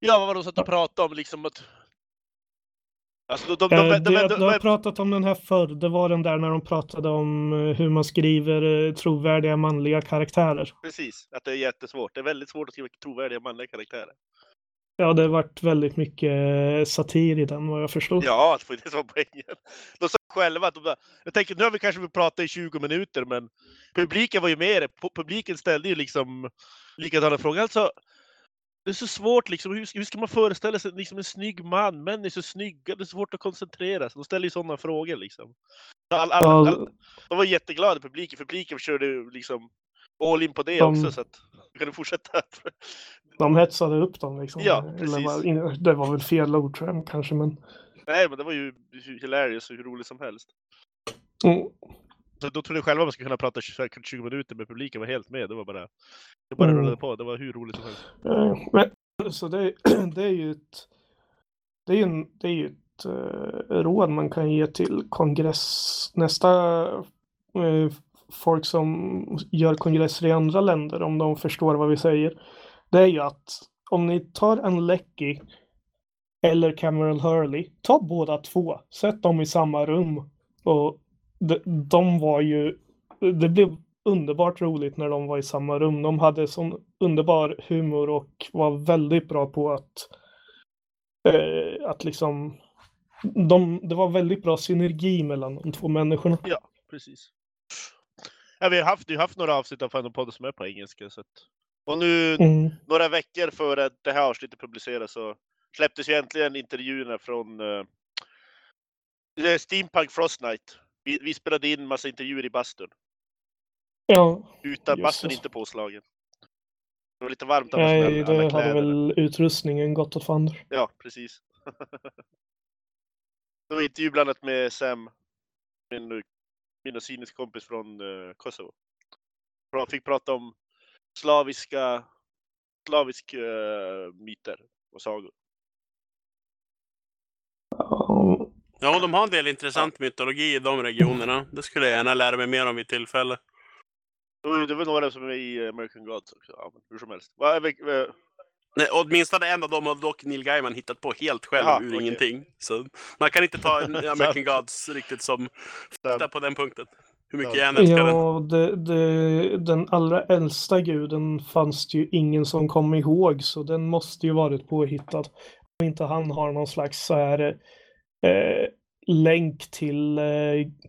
Ja, vad var det de satt och pratade om? Liksom att... Alltså, de, de, de, Eh, de, det, du har pratat om den här förr. Det var den där när de pratade om eh, hur man skriver eh, trovärdiga manliga karaktärer. Precis, att det är jättesvårt. Det är väldigt svårt att skriva trovärdiga manliga karaktärer. Ja, det har varit väldigt mycket satir i den vad jag förstod. Ja, det var det som var poängen. De sa själva att de bara, jag tänker nu har vi kanske pratat i 20 minuter, men publiken var ju med det. Pu- Publiken ställde ju liksom likadana frågor. Alltså, det är så svårt liksom. Hur, hur ska man föreställa sig liksom en snygg man? Män är så snygga, det är svårt att koncentrera sig. De ställer ju sådana frågor liksom. All, all, all, de var jätteglada publiken. Publiken körde liksom all in på det De- också. Så att kan fortsätta. De hetsade upp dem liksom. Ja, precis. Det var väl fel ord tror jag kanske, men... Nej, men det var ju hilarious och hur roligt som helst. Mm. Då trodde jag själva man skulle kunna prata 20 20 minuter med publiken var helt med. Det var bara... Det bara Mm. rullade på. Det var hur roligt som helst. Eh, Men, så det, det är ju ett, det är ju det är ju ett eh, råd man kan ge till kongress, nästa eh, folk som gör kongresser i andra länder om de förstår vad vi säger. Det är ju att om ni tar en Lecky eller Cameron Hurley, ta båda två, sätt dem i samma rum och de, de var ju, det blev underbart roligt när de var i samma rum. De hade sån underbar humor och var väldigt bra på att, eh, att liksom, de, det var väldigt bra synergi mellan de två människorna. Ja, precis. Ja, vi har haft, vi har haft några avsnitt av Fanopodden som är på engelska. Så att... Och nu, Mm. några veckor före att det här avsnittet publiceras så släpptes ju äntligen intervjuerna från uh, Steampunk Frost Night. Vi, vi spelade in massa intervjuer i bastun. Ja, Utan bastun inte påslagen. Det var lite varmt annars nej, med alla, alla det hade väl utrustningen gått åt fanders. Ja, precis. det var intervju bland annat med Sam, min, min och Sines kompis från uh, Kosovo. De fick prata om slaviska, slavisk uh, myter och sagor. Ja, Ja, de har en del intressant mytologi i de regionerna. Det skulle jag gärna lära mig mer om vid tillfälle. Det var några som är i American Gods också. Ja, men hur som helst. Vad är vi- eh, Nej, åtminstone en av dem har dock Neil Gaiman hittat på helt själv Jaha, ur okej. ingenting. Så man kan inte ta American Gods riktigt som fakta på den punkten. Hur mycket jag än älskar den. ja det, det, den allra äldsta guden fanns det ju ingen som kom ihåg så den måste ju varit påhittad. Om inte han har någon slags så här eh, länk till, eh,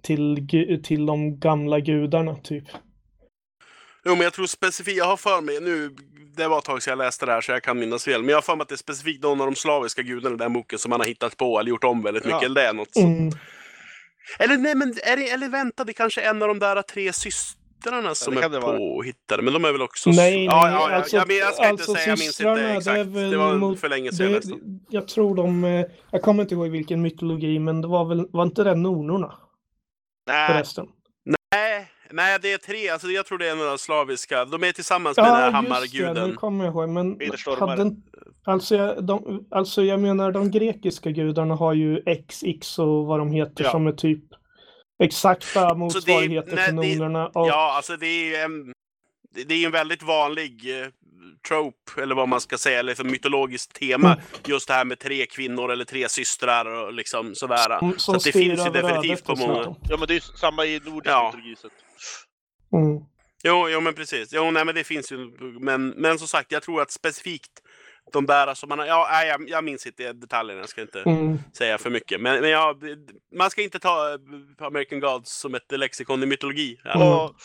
till, till de gamla gudarna typ. Jo, men jag tror specifikt, jag har för mig nu, det var ett tag sedan jag läste det här så jag kan minnas fel, men jag har för mig att det är specifikt någon av de slaviska gudarna i den boken som man har hittat på eller gjort om väldigt mycket. Ja. Eller det är något sånt. Mm. Eller nej, men är det, eller vänta, det kanske är en av de där tre systrarna som det är det påhittade, men de är väl också... Nej, nej, ja, ja, ja. alltså- jag, men jag ska inte alltså säga, jag minns systrarna, inte det exakt. Det, väl var mot- för länge sedan jag läste. Det, jag tror de, eh, jag kommer inte ihåg vilken mytologi men det var väl, var inte det nornorna nej, förresten? Nej, nej, det är tre. Alltså, jag tror det är några slaviska. De är tillsammans med den här Ja, just det, hammarguden. nu kommer jag ihåg. Men hade en, alltså, jag, de, alltså jag menar de grekiska gudarna har ju X, X och vad de heter Ja. som är typ exakta motsvarigheter nej, till det- nornorna. Och, Ja, alltså det är ju en, det är en väldigt vanlig eh, trope, eller vad man ska säga, eller ett mytologiskt tema. Mm. Just det här med tre kvinnor eller tre systrar och liksom sådär. som, Så som att det finns ju definitivt på många. ja, men det är ju samma i nordisk Ja. mytologi. Så. Mm. Jo, jo men precis. Jo, nej, men det finns ju. Men, men som sagt, jag tror att specifikt de där som man ja, jag, jag minns inte detaljerna, jag ska inte Mm. säga för mycket. Men, men ja, man ska inte ta eh, American Gods som ett lexikon i mytologi. Ja. Mm. Och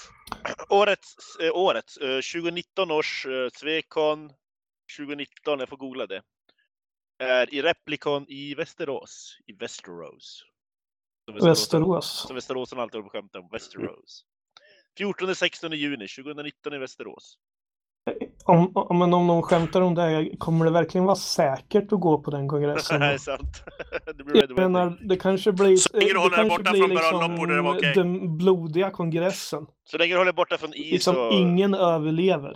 årets, eh, årets eh, 2019 års eh, Svekon 2019, jag får googla det, är i Replikon i Västerås. I Västerås. Som Västerås. Som Västerås alltid håller på att skämta om. Västerås. 14-16 juni 2019 i Västerås. Om, om, men om de skämtar om det, kommer det verkligen vara säkert att gå på den kongressen? är sant. det blir Jag menar, det kanske blir... Så länge du håller dig borta blir från bröllop borde det vara okej. Den blodiga kongressen. Så länge du håller borta från is Liksom och... ingen överlever.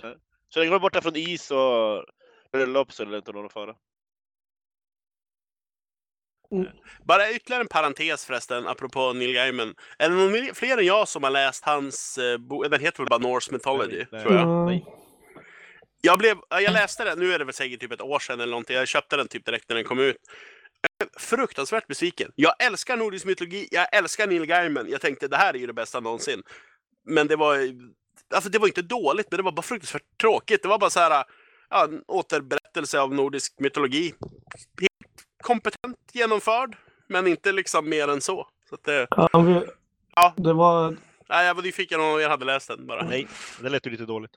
Så länge du håller borta från is och bröllop så är det inte någon fara. Bara ytterligare en parentes förresten, apropå Neil Gaiman. Är det någon fler än jag som har läst hans eh, bok? Den heter väl bara Norse Mythology, Nej, tror jag. Mm. Jag, blev, ja, jag läste den, nu är det väl säkert typ ett år sedan eller någonting. Jag köpte den typ direkt när den kom ut. Fruktansvärt besviken. Jag älskar nordisk mytologi, jag älskar Neil Gaiman. Jag tänkte det här är ju det bästa någonsin. Men det var, alltså det var inte dåligt, men det var bara fruktansvärt tråkigt. Det var bara så här, ja, en återberättelse av nordisk mytologi. Helt kompetent genomförd, men inte liksom mer än så. så att det, Ja, vi, Ja. Det var... nej, jag var nyfiken om jag hade läst den bara. Nej, det lät ju lite dåligt.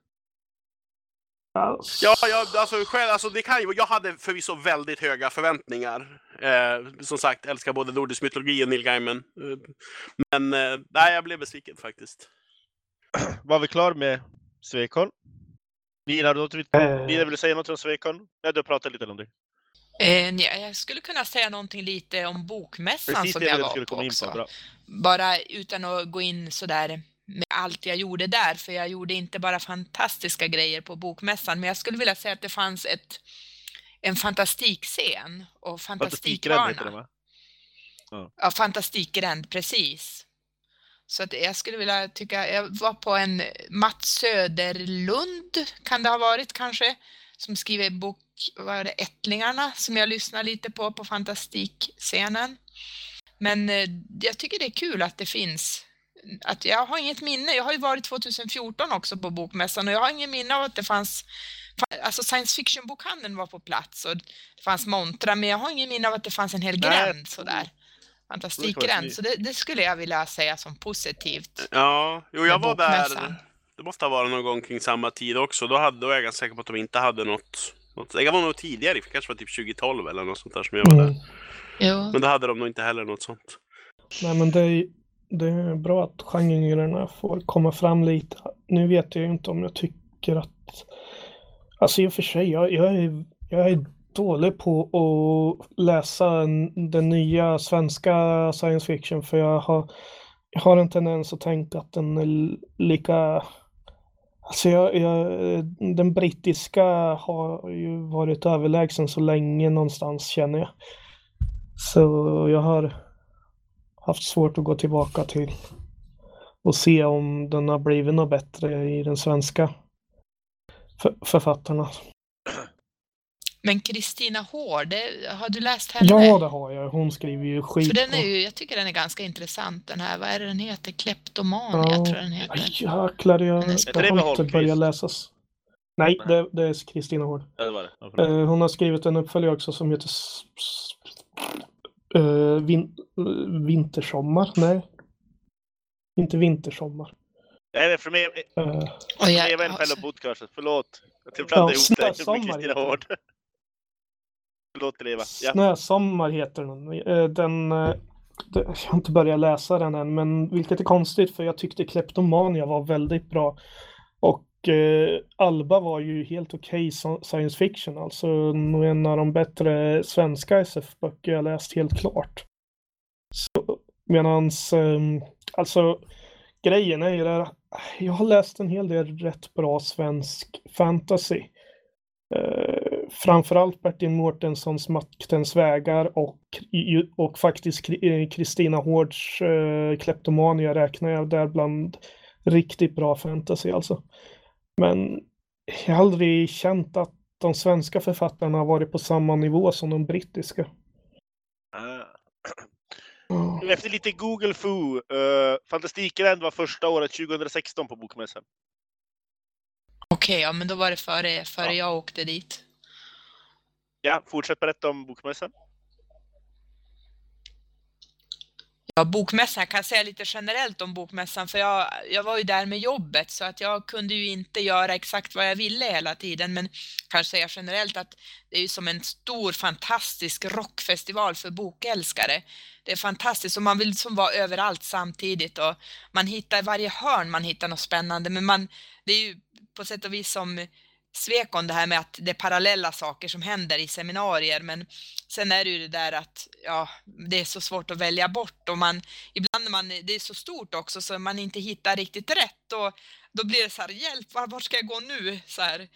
Ja, jag, alltså, själv, alltså, det kan ju, jag hade förvisso väldigt höga förväntningar. Eh, som sagt, älskar både nordisk mytologi och Neil Gaiman. Eh, men eh, nej, jag blev besviken faktiskt. Var vi klar med Svekon? Nina, du, eh, Nina, vill du säga något om Svekon? Ja, du har pratat lite om det. Eh, ja, jag skulle kunna säga någonting lite om bokmässan Precis som jag var skulle på komma in också. på. Bra. Bara utan att gå in sådär med allt jag gjorde där, för jag gjorde inte bara fantastiska grejer på bokmässan, men jag skulle vilja säga att det fanns ett, en fantastikscen och fantastikvarna. va? Ja, fantastikgränd, precis. Så att jag skulle vilja tycka, jag var på en Mats Söderlund, kan det ha varit kanske, som skriver bok, vad är det, Ättlingarna, som jag lyssnar lite på på fantastikscenen. Men eh, jag tycker det är kul att det finns, att jag har inget minne, jag har ju varit 2014 också på bokmässan och jag har ingen minne av att det fanns Alltså science fiction-bokhandeln var på plats och det fanns montrar, men jag har ingen minne av att det fanns en hel Nej, gränd sådär. Det Fantastikgränd, så det, det skulle jag vilja säga som positivt. Ja, jo, jag var bokmässan. där. Det måste ha varit någon gång kring samma tid också. Då, hade, då är jag ganska säker på att de inte hade något. något jag var nog tidigare, det kanske var typ 2012 eller något sånt där som jag var mm. där. Jo. Men då hade de nog inte heller något sånt. Nej, men det är, det är bra att genrerna får komma fram lite. Nu vet jag ju inte om jag tycker att... Alltså i och för sig, jag, jag, är, jag är dålig på att läsa den nya svenska science fiction för jag har, jag har en tendens att tänka att den är lika Alltså jag, jag, den brittiska har ju varit överlägsen så länge någonstans känner jag. Så jag har haft svårt att gå tillbaka till och se om den har blivit något bättre i den svenska för, författarna. Men Kristina Hård, har du läst henne? Ja, det har jag. Hon skriver ju skit. För den är ju, jag tycker den är ganska intressant den här, vad är det den heter? Kleptomania Ja. tror jag den heter. Aj, jäklar, jag, har inte börjat läsas. Nej, Nej. det, det är Kristina Hård. Ja, det var det. Eh, hon har skrivit en uppföljare också som heter Eh, vin, eh, Vintersommar. Nej. Inte Vintersommar. Nej, det är för mig. Och jag, Jag är en ja, Pello Podcast. Förlåt. Jag Ja, blandade ihop dig Snösommar heter Hård. Förlåt Eva. Ja. Snösommar heter den. Den det, jag har inte börjat läsa den än, men vilket är konstigt för jag tyckte Kleptomania var väldigt bra. Och eh, Alba var ju helt okej okay science fiction, alltså nog en av de bättre svenska SF-böcker jag läst helt klart. Så, medans, eh, alltså grejen är ju där, jag har läst en hel del rätt bra svensk fantasy. Eh, framförallt Bertil Mårtenssons Maktens vägar och, och faktiskt eh, Kristina Hårds eh, Kleptomania räknar jag där bland riktigt bra fantasy alltså. Men jag har aldrig känt att de svenska författarna har varit på samma nivå som de brittiska. Ja. Efter lite Google Foo. Uh, Fantastikland var första året 2016 på Bokmässan. Okej, ja men då var det före, före Ja. jag åkte dit. Ja, fortsätt berätta om Bokmässan. Ja, bokmässan, jag kan säga lite generellt om bokmässan, för jag, jag var ju där med jobbet så att jag kunde ju inte göra exakt vad jag ville hela tiden, men kanske säga generellt att det är ju som en stor fantastisk rockfestival för bokälskare. Det är fantastiskt. Och man vill som vara överallt samtidigt och man hittar i varje hörn man hittar något spännande, men man, det är ju på sätt och vis som Svekon det här med att det är parallella saker som händer i seminarier, men sen är det ju det där att ja, det är så svårt att välja bort och man ibland när man, det är så stort också så man inte hittar riktigt rätt och då blir det så här, hjälp, var, vart ska jag gå nu? Så här,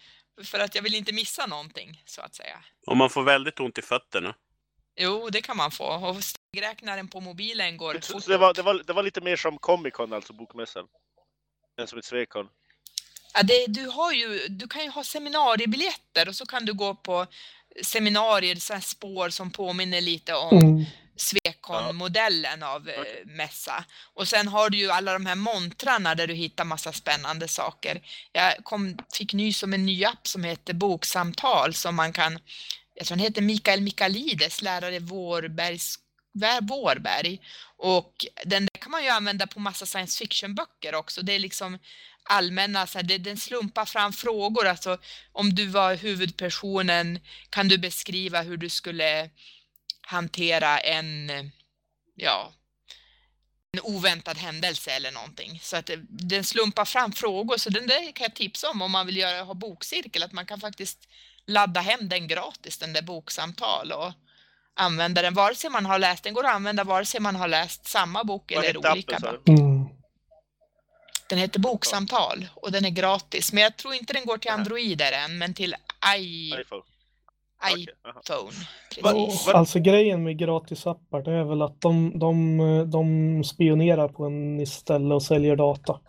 för att jag vill inte missa någonting så att säga. Och man får väldigt ont i fötterna. Jo, det kan man få och stegräknaren på mobilen går Så, fort så det, var, det, var, det var lite mer som Comic Con, alltså Bokmässan. Än som ett Svekon. Ja, det, du, har ju, du kan ju ha seminariebiljetter och så kan du gå på seminarier, så spår som påminner lite om Mm. Swecon-modellen av eh, mässa. Och sen har du ju alla de här montrarna där du hittar massa spännande saker. Jag kom, fick nys om en ny app som heter Boksamtal som man kan, jag tror han heter Mikael Mikalides, lärare Vårbergs, Vårberg. Och den där kan man ju använda på massa science fiction-böcker också. Det är liksom allmänna, så här, det, den slumpar fram frågor. Alltså om du var huvudpersonen, kan du beskriva hur du skulle hantera en, ja, en oväntad händelse eller någonting. Så att det, den slumpar fram frågor, så den där kan jag tipsa om om man vill göra, ha bokcirkel, att man kan faktiskt ladda hem den gratis, den där boksamtal och använda den vare sig man har läst, den går att använda vare sig man har läst samma bok eller olika böcker. Den heter Boksamtal och den är gratis, men jag tror inte den går till Ja. Androider än, men till i, iPhone. iPhone. Vad- Alltså grejen med gratisappar det är väl att de, de, de spionerar på en istället och säljer data.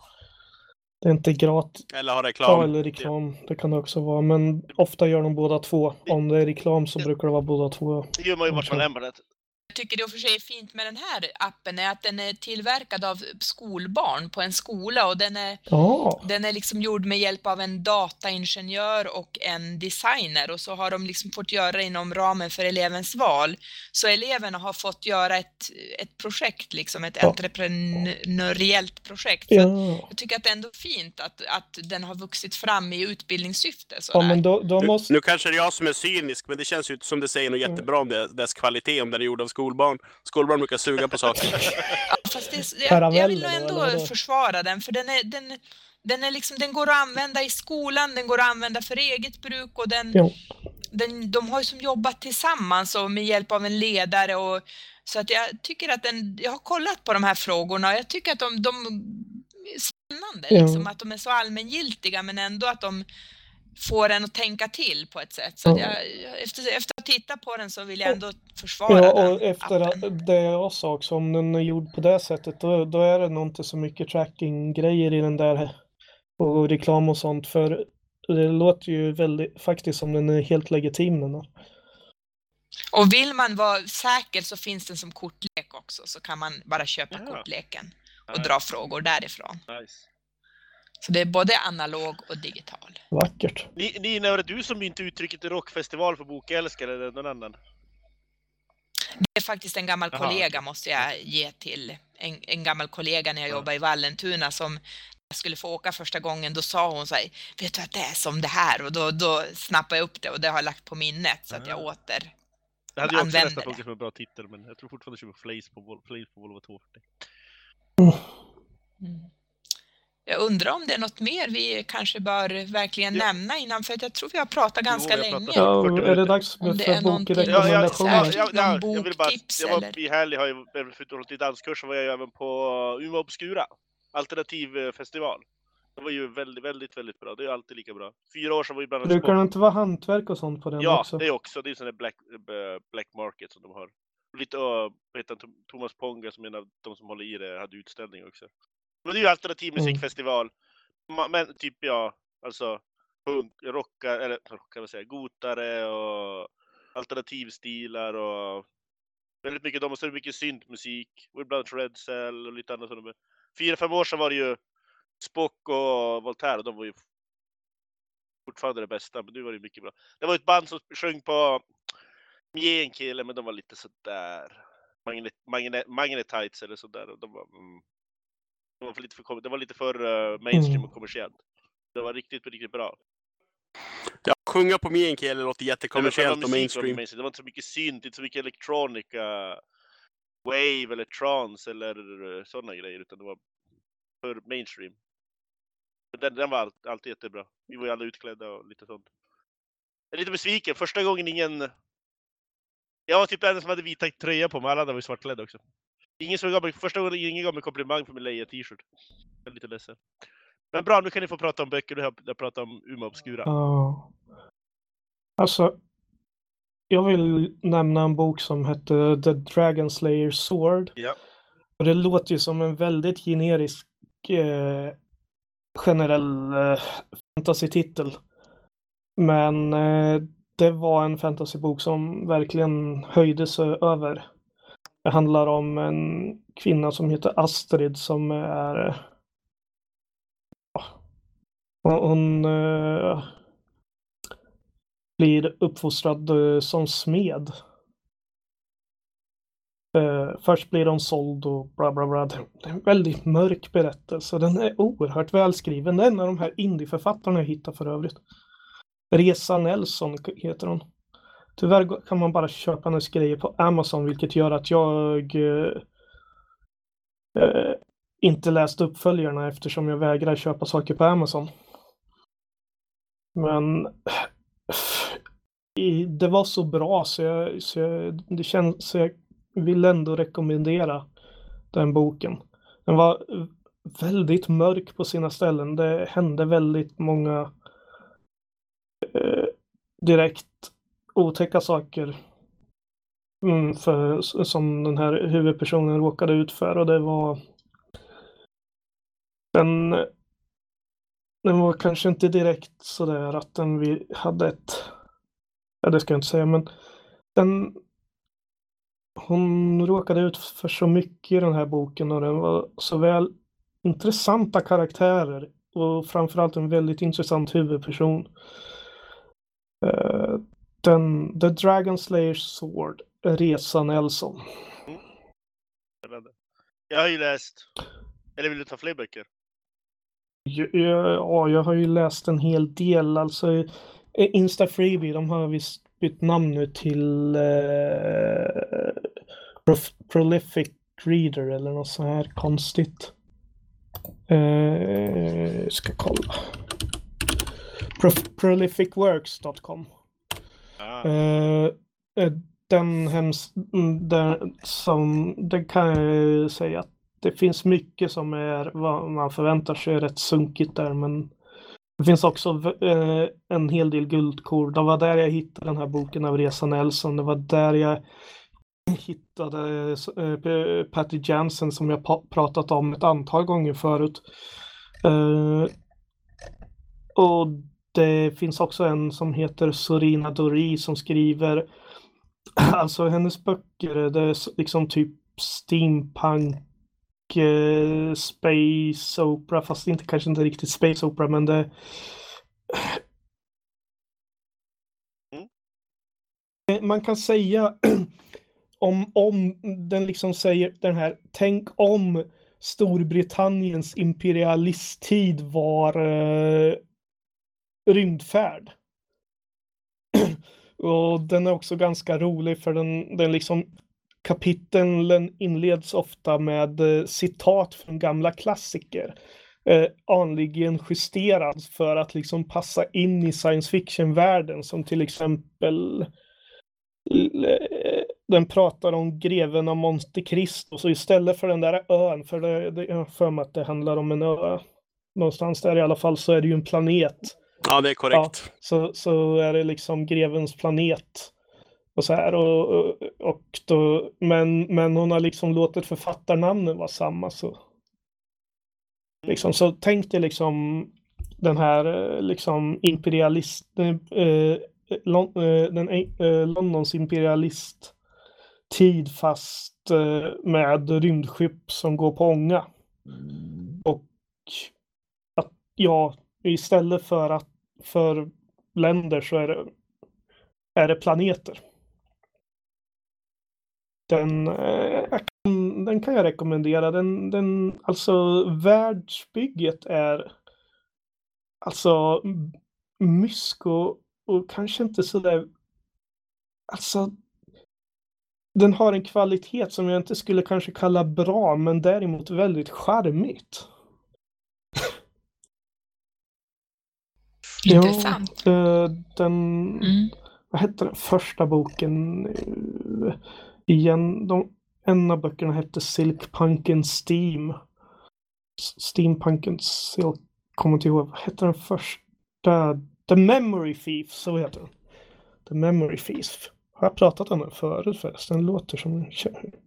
Det är inte gratis. Eller har Ja, reklam. eller reklam. Det kan det också vara. Men ofta gör de båda två. Om det är reklam så brukar det vara båda två. Det gör man ju vart man på nätet. Jag tycker det och för sig är fint med den här appen är att den är tillverkad av skolbarn på en skola och den är, Ja, den är liksom gjord med hjälp av en dataingenjör och en designer och så har de liksom fått göra inom ramen för elevens val. Så eleverna har fått göra ett, ett projekt, liksom ett Ja. entreprenöriellt projekt. Så ja. Jag tycker att det är ändå fint att, att den har vuxit fram i utbildningssyfte. ja men då, då Nu, måste... nu kanske det är jag som är cynisk, men det känns ju som det säger något jättebra om det, dess kvalitet, om den är gjord av skolbarn. Skolbarn brukar suga på saker. Ja, fast det, jag, jag vill nog ändå försvara den, för den, är, den, den, är liksom, den går att använda i skolan, den går att använda för eget bruk och den, Jo. den, de har ju som jobbat tillsammans och med hjälp av en ledare och så att jag tycker att den, jag har kollat på de här frågorna och jag tycker att de, de är spännande. Ja. Liksom, att de är så allmängiltiga men ändå att de får en att tänka till på ett sätt. Så jag, efter, efter att titta på den så vill jag ändå försvara Ja, den och efter appen. att- det jag sa också, om den är gjord på det sättet, då, då är det nog inte så mycket tracking-grejer i den där och reklam och sånt, för det låter ju väldigt, faktiskt som den är helt legitim den här. Och vill man vara säker så finns den som kortlek också, så kan man bara köpa Ja. kortleken och Ja, dra frågor därifrån. Nice. Så det är både analog och digital. Vackert. Ni, Nina, var det du som inte uttrycket rockfestival för bokälskare eller någon annan? Det är faktiskt en gammal Jaha, kollega måste jag ge till. En, en gammal kollega när jag Ja. jobbade i Vallentuna som jag skulle få åka första gången, då sa hon så här, vet du att det är som det här? Och då, då snappade jag upp det och det har jag lagt på minnet så att jag Ah. åter Det hade jag också funkat som en bra titel, men jag tror fortfarande att jag Flaze på, Vol- på Volvo 240. Mm. Jag undrar om det är något mer vi kanske bör verkligen Ja. nämna innan, för att jag tror vi har pratat ganska har länge. pratat. Ja, 40 är det dags för Ja, ja, ja, bokrekommendationer? Ja, ja, jag vill bara, boktips, jag var i helg, har jag, förutom lite danskurs, så var jag även på Umeå Obscura. Alternativ eh, festival. Det var ju väldigt, väldigt, väldigt bra. Det är alltid lika bra. Fyra år sedan var ju bland annat Brukar det inte vara hantverk och sånt på den Ja, också? det är också. Det är sån där black, eh, black market som de har. Lite, uh, vad heter Thomas Ponga som är en av de som håller i det, hade utställning också. Men det är ju alternativ Mm. musikfestival. Ma- Men typ ja, alltså punk, rockar, eller rockar vad säger jag, gotare och alternativstilar och väldigt mycket de och så är det mycket syntmusik och ibland Red Cell och lite annat. Fyra, fem år sedan var det ju Spock och Voltaire och de var ju fortfarande det bästa, men nu var det mycket bra. Det var ett band som sjöng på Meänkieli, men de var lite sådär. Magnet, magnet, magnetites eller sådär. och De var, mm, de var för lite för, det var lite för eh, mainstream Mm. och kommersiellt. Det var riktigt, riktigt bra. Ja, sjunga på meänkieli låter Det var jättekommersiellt och mainstream. mainstream. Det var inte så mycket synt, inte så mycket electronica, wave eller trance eller sådana grejer, utan det var för mainstream. Men den, den var all, alltid jättebra. Vi var ju alla utklädda och lite sånt. Jag är lite besviken. Första gången ingen... Jag var typ den som hade vita tröja på mig. Alla andra var ju svartklädda också. Ingen som gav mig, första gången ingen gav mig komplimang för min leje t-shirt. Jag är lite ledsen. Men bra, nu kan ni få prata om böcker. Du har jag pratat om Umeå Obscura. Ja. Alltså, jag vill nämna en bok som hette The Dragon Slayer Sword. Ja. Och det låter ju som en väldigt generisk eh, generell eh, fantasy-titel. Men eh, det var en fantasybok som verkligen höjde sig över. Det handlar om en kvinna som heter Astrid som är... hon hon eh, blir uppfostrad eh, som smed. Eh, först blir hon såld och bla bla bla. Det är en väldigt mörk berättelse. Den är oerhört välskriven. Det är en av de här indieförfattarna jag hittar för övrigt. Resa Nelson heter hon. Tyvärr kan man bara köpa hennes grejer på Amazon vilket gör att jag eh, eh, inte läst uppföljarna eftersom jag vägrar köpa saker på Amazon. Men det var så bra så jag, så jag, det känns, så jag vill ändå rekommendera den boken. Den var eh, väldigt mörk på sina ställen. Det hände väldigt många eh, direkt otäcka saker mm, för, som den här huvudpersonen råkade ut för och det var den, den var kanske inte direkt sådär att den vi hade ett ja det ska jag inte säga men den hon råkade ut för så mycket i den här boken och den var så väl intressanta karaktärer och framförallt en väldigt intressant huvudperson. Den, The Dragon Slayer's Sword, Resa Nelson. Spännande. Jag har ju läst... Eller vill du ta fler böcker? Ja, ja, jag har ju läst en hel del. Alltså, eh, Insta Freebie, de har visst bytt namn nu till eh, Prolific Reader eller något så här konstigt. Eh, ska kolla. Prof- Prolificworks.com. Eh, eh, den hems... Den, som, den kan jag säga att det finns mycket som är vad man förväntar sig är rätt sunkigt där, men det finns också eh, en hel del guldkorn. Det var där jag hittade den här boken av Resa Nelson. Det var där jag hittade eh, Patty Jansen som jag pratat om ett antal gånger förut. Eh, och det finns också en som heter Sorina Dori som skriver, alltså hennes böcker, det är liksom typ steampunk, eh, space opera, fast inte kanske inte riktigt space opera, men det mm. man kan säga om, om den liksom säger den här, tänk om Storbritanniens imperialisttid var eh, rymdfärd. och den är också ganska rolig för den, den liksom kapitlen inleds ofta med eh, citat från gamla klassiker. Eh, anligen justerad för att liksom passa in i science fiction-världen som till exempel eh, den pratar om greven av Monte Cristo, så istället för den där ön, för det, det, jag har för mig att det handlar om en ö någonstans där i alla fall, så är det ju en planet. Ja, det är korrekt. Ja, så, så är det liksom grevens planet. Och så här, och, och då, men, men hon har liksom låtit författarnamnen vara samma. Så, liksom, så tänk dig liksom den här liksom imperialist, eh, den, eh, Londons imperialist tid fast eh, med rymdskepp som går på ånga. Och att ja, istället för att för länder så är det, är det planeter. Den, eh, kan, den kan jag rekommendera. Den, den, alltså världsbygget är alltså mysko och kanske inte så där. Alltså den har en kvalitet som jag inte skulle kanske kalla bra, men däremot väldigt charmigt. Intressant. Ja, den, mm. vad hette den första boken? Igen, de, en av böckerna hette Silkpunken Steam. Steampunken Silk, kommer inte ihåg, vad hette den första? The Memory Thief, så heter den. The Memory Thief. Har jag pratat om den förut förresten? Den låter som...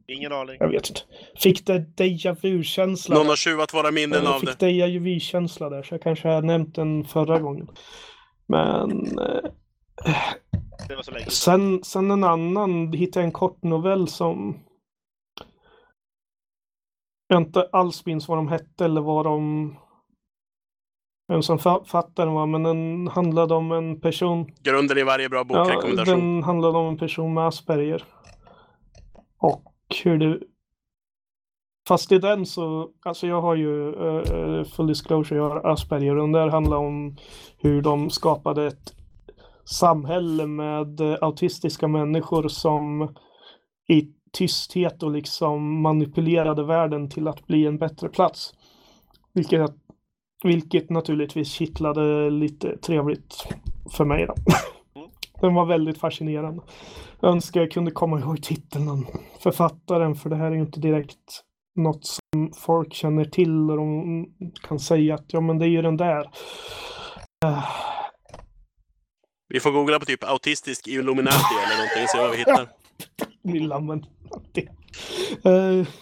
Ingen aning. Jag vet inte. Fick det deja vu-känsla. Någon har tjuvat våra minnen jag av det. Fick deja vu-känsla där, så jag kanske har nämnt den förra gången. Men... Eh, sen, sen en annan, hittade jag en kort novell som... Jag inte alls minns vad de hette eller vad de vem som fattar den var, men den handlade om en person. Grunden i varje bra bokrekommendation. Ja, den handlade om en person med Asperger. Och hur det... Fast i den så, alltså jag har ju uh, full disclosure, jag har Asperger och den där handlar om hur de skapade ett samhälle med uh, autistiska människor som i tysthet och liksom manipulerade världen till att bli en bättre plats. Vilket vilket naturligtvis kittlade lite trevligt för mig. Då. Mm. Den var väldigt fascinerande. Jag önskar jag kunde komma ihåg titeln, författaren, för det här är ju inte direkt något som folk känner till och de kan säga att ja, men det är ju den där. Uh. Vi får googla på typ autistisk Illuminati eller någonting vad vi hittar. Lilla men. Uh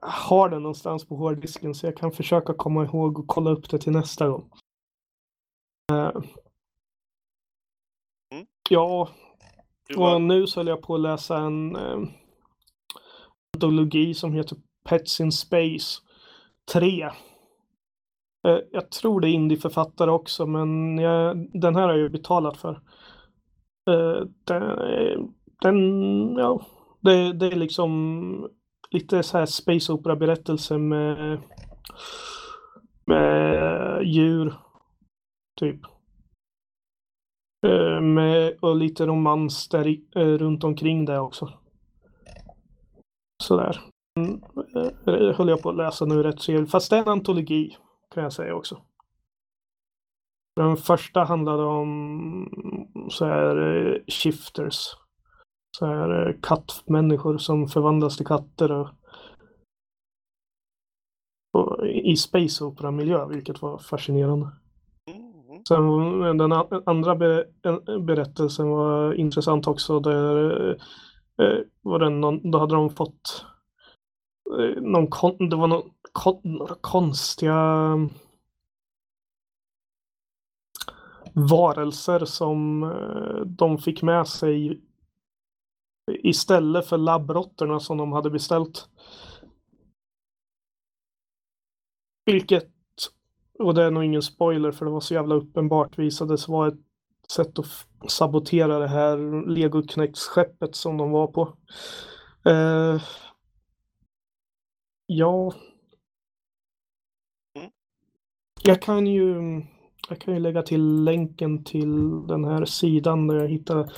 har den någonstans på hårddisken så jag kan försöka komma ihåg och kolla upp det till nästa gång. Mm. Ja, och nu så håller jag på att läsa en uh, antologi som heter Pets in Space 3. Uh, eh, jag tror det är indieförfattare också, men jag, den här har jag ju betalat för. Uh, den, den, ja, det, det är liksom lite så här space opera berättelse med, med eh, djur. Typ. Eh, med, och lite romans där eh, runt omkring det också. Sådär. Det höll jag på att läsa nu rätt så Fast det är en antologi kan jag säga också. Den första handlade om så här shifters så här eh, kattmänniskor som förvandlas till katter. Och i Space Opera-miljö, vilket var fascinerande. Mm. Sen den andra be, en- berättelsen var intressant också. Där eh, var det någon, då hade de fått eh, någon kon, det var någon, kon, konstiga varelser som eh, de fick med sig istället för labbrotterna som de hade beställt. Vilket, och det är nog ingen spoiler för det var så jävla uppenbart, visades vara ett sätt att sabotera det här lego skeppet som de var på. Eh, ja. Jag kan ju jag kan ju lägga till länken till den här sidan där jag hittar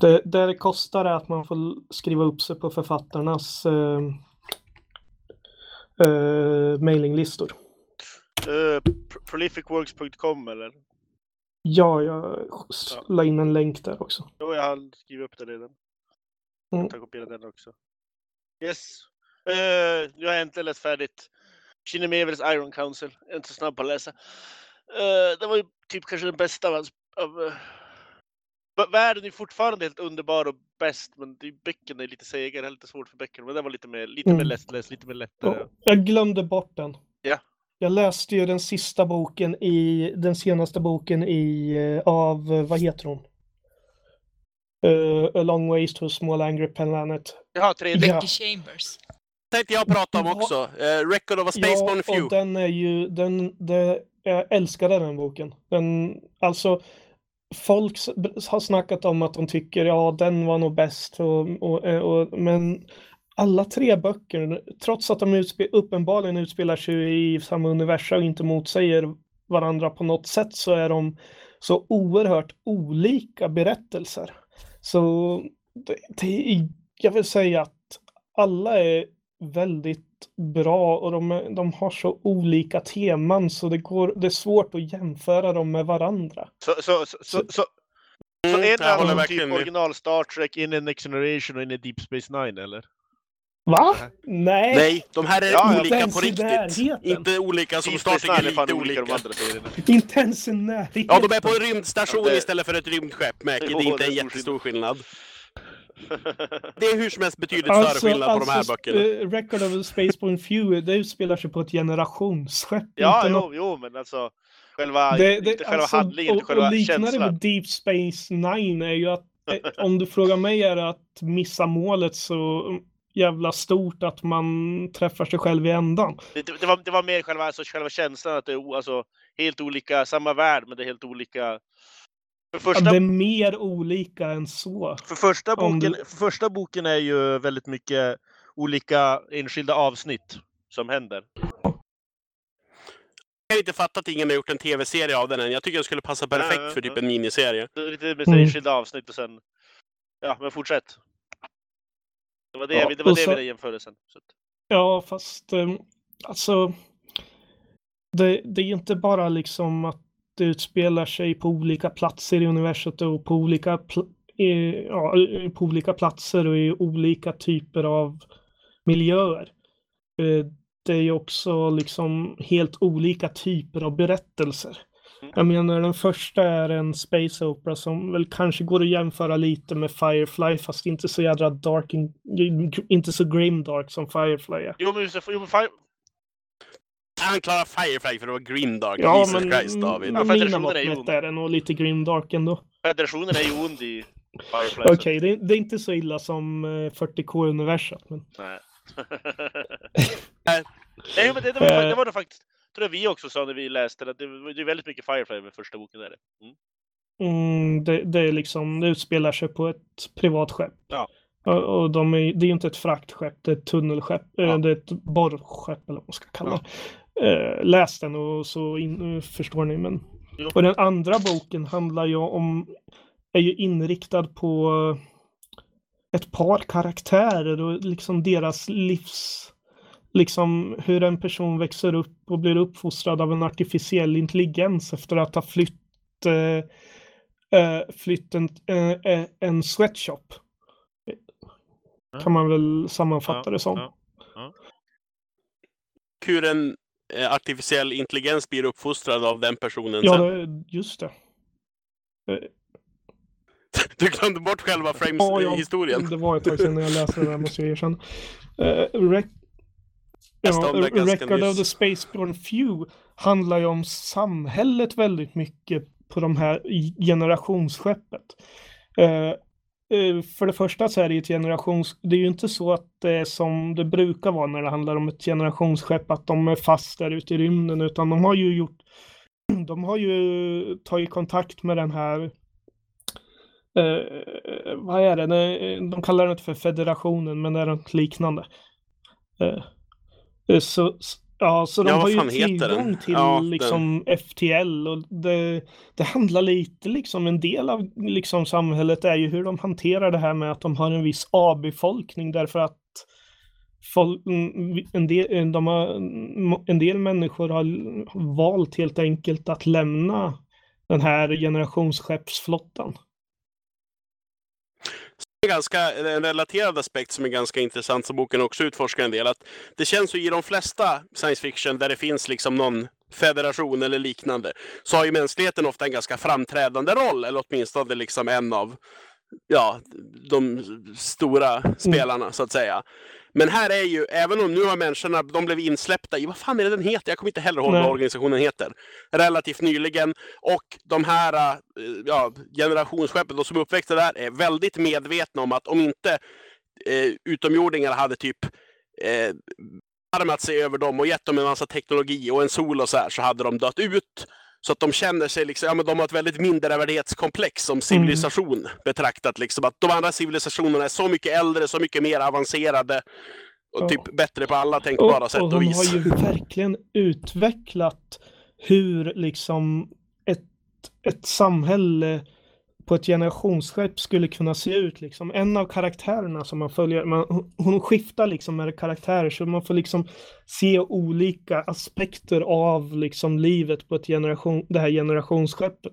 det, där det kostar är att man får skriva upp sig på författarnas eh, eh, mailinglistor. Uh, prolificworks.com eller? Ja, jag Ja. la in en länk där också. Jo, jag har skrivit upp det redan. Mm. Jag tar kopiera den också. Yes. Uh, jag har äntligen läst färdigt Kinemevers Iron Council. Jag är inte så snabb på att läsa. Eh, det var ju typ kanske den bästa av hans... Av, uh, världen är fortfarande helt underbar och bäst, men är, böckerna är lite segare. Lite svårt för böckerna, men det var lite mer, lite mer Mm. lättläst, lite mer lättare. Ja, jag glömde bort den. Ja. Jag läste ju den sista boken i, den senaste boken i, eh, av, eh, vad heter hon? Uh, A long ways to a small angry planet. Jaha, tredje. Ja. Becky Chambers. Tänkte jag prata om också. Eh, Record of a Spaceborne Ja, Few. och den är ju, den, det, jag älskade den boken. Den, alltså, folk har snackat om att de tycker, ja, den var nog bäst, och, och, eh, och, men alla tre böcker, trots att de utspe, uppenbarligen utspelar sig i samma universum och inte motsäger varandra på något sätt, så är de så oerhört olika berättelser. Så det, det, jag vill säga att alla är väldigt bra och de, är- de har så olika teman så det, går, det är svårt att jämföra dem med varandra. Så, så, så, så, så, så Mm, en håller handlar om verkligen typ med. original Star Trek, in i Next Generation och in i Deep Space Nine, eller? Va? Nej. Nej, de här är Ja, olika på riktigt. Inte olika som Star Trek är är lite olika de olika. Inte ens i närheten. Ja, de är på en rymdstation Ja, det- istället för ett rymdskepp, Mäki. Det är inte det är en stor jättestor skillnad. Det är hur som helst betydligt större skillnad på de här böckerna. eh, Record of Spaceborne Few, det utspelar sig på ett generationsskepp. ja, jo, något- jo, men alltså själva, Det, det, inte själva alltså, handlingen, och, inte själva och liknande känslan. med Deep Space Nine är ju att eh, om du frågar mig är det att missa målet så jävla stort att man träffar sig själv i ändan. Det, det, var, det var mer själva, alltså, själva känslan att det är alltså, helt olika, samma värld, men det är helt olika. För första, det är mer olika än så. för första, boken, du- för första boken är ju väldigt mycket olika enskilda avsnitt som händer. Jag har inte fattat att ingen har gjort en tv-serie av den än. Jag tycker den skulle passa perfekt Ja, ja, för typ en miniserie. Det är lite med Mm. enskilda avsnitt och sen... Ja, men fortsätt. Det var det, Ja, vi- det, var det så- vi jämföra sen. Så Ja, fast eh, alltså. Det, det är inte bara liksom att det utspelar sig på olika platser i universet och på olika, i, ja, på olika platser och i olika typer av miljöer. Eh, Det är ju också liksom helt olika typer av berättelser. Mm. Jag menar den första är en space opera som väl kanske går att jämföra lite med Firefly fast inte så jädra dark, in, inte så grim dark som Firefly är. jo, men, jo, men Han klarar Firefly för det var Grimdark. Ja, Jesus men Christ, David. Ja, mina mått mätt är det nog lite grimdark ändå. Federationen är ju ond i Firefly. Okej, det, det är inte så illa som eh, 40K-universat. Men... Nej. Nej. Men det, det, var, Eh. det var det faktiskt, tror jag vi också sa när vi läste det, att det, var- det är väldigt mycket Firefly med första boken. Där. Mm. Mm, det, det är liksom, det utspelar sig på ett privat skepp. Ja. Och, och de är, det är ju inte ett fraktskepp, det är ett tunnelskepp. eh, Ja. Det är ett borrskepp eller vad man ska kalla det. Eh, läs den och så in, eh, förstår ni. Men... Och den andra boken handlar ju om, är ju inriktad på ett par karaktärer och liksom deras livs, liksom hur en person växer upp och blir uppfostrad av en artificiell intelligens efter att ha flytt, eh, eh, flytt en, eh, eh, en sweatshop. Kan man väl sammanfatta Ja, det som. ja. Hur en eh, artificiell intelligens blir uppfostrad av den personen Ja, sen. just det. Eh, Du glömde bort själva Ja, Frames-historien. ja, det var ett tag sedan jag läste det där måste jag erkänna. Uh, rec ja, Record of the Spaceborne Few handlar ju om samhället väldigt mycket på de här generationsskeppet. Eh, eh, Eh, för det första så är det ju ett generations... Det är ju inte så att det är som det brukar vara när det handlar om ett generationsskepp, att de är fast där ute i rymden, utan de har ju gjort... De har ju tagit kontakt med den här eh, vad är det? De kallar det inte för federationen, men det är något liknande. Eh, eh så, ja, så de Ja, har ju tillgång den? till Ja, den. liksom FTL och det, det handlar lite liksom, en del av liksom samhället är ju hur de hanterar det här med att de har en viss avbefolkning därför att folk, mm, en, del, de har, en del människor har valt helt enkelt att lämna den här generationsskeppsflottan. En ganska en relaterad aspekt som är ganska intressant som boken också utforskar en del. Att det känns ju i de flesta science fiction där det finns liksom någon federation eller liknande så har ju mänskligheten ofta en ganska framträdande roll eller åtminstone liksom en av ja, de stora spelarna så att säga. Men här är ju, även om nu har människorna, de blev insläppta i, vad fan är det den heter? Jag kommer inte heller ihåg vad organisationen heter. Relativt nyligen. Och de här eh, ja, generationsskeppen, de som är uppväxta där, är väldigt medvetna om att om inte eh, utomjordingar hade typ eh, armat sig över dem och gett dem en massa teknologi och en sol och så här, så hade de dött ut. Så att de känner sig liksom, ja men de har ett väldigt mindervärdighetskomplex som civilisation betraktat liksom. Att de andra civilisationerna är så mycket äldre, så mycket mer avancerade och Ja. typ bättre på alla tänkbara sätt och och, de vis. har ju verkligen utvecklat hur liksom ett, ett samhälle på ett generationsskepp skulle kunna se ut. Liksom. En av karaktärerna som man följer, man, hon- skiftar liksom med karaktärer så man får liksom se olika aspekter av liksom livet på ett generation, det här generationsskeppet.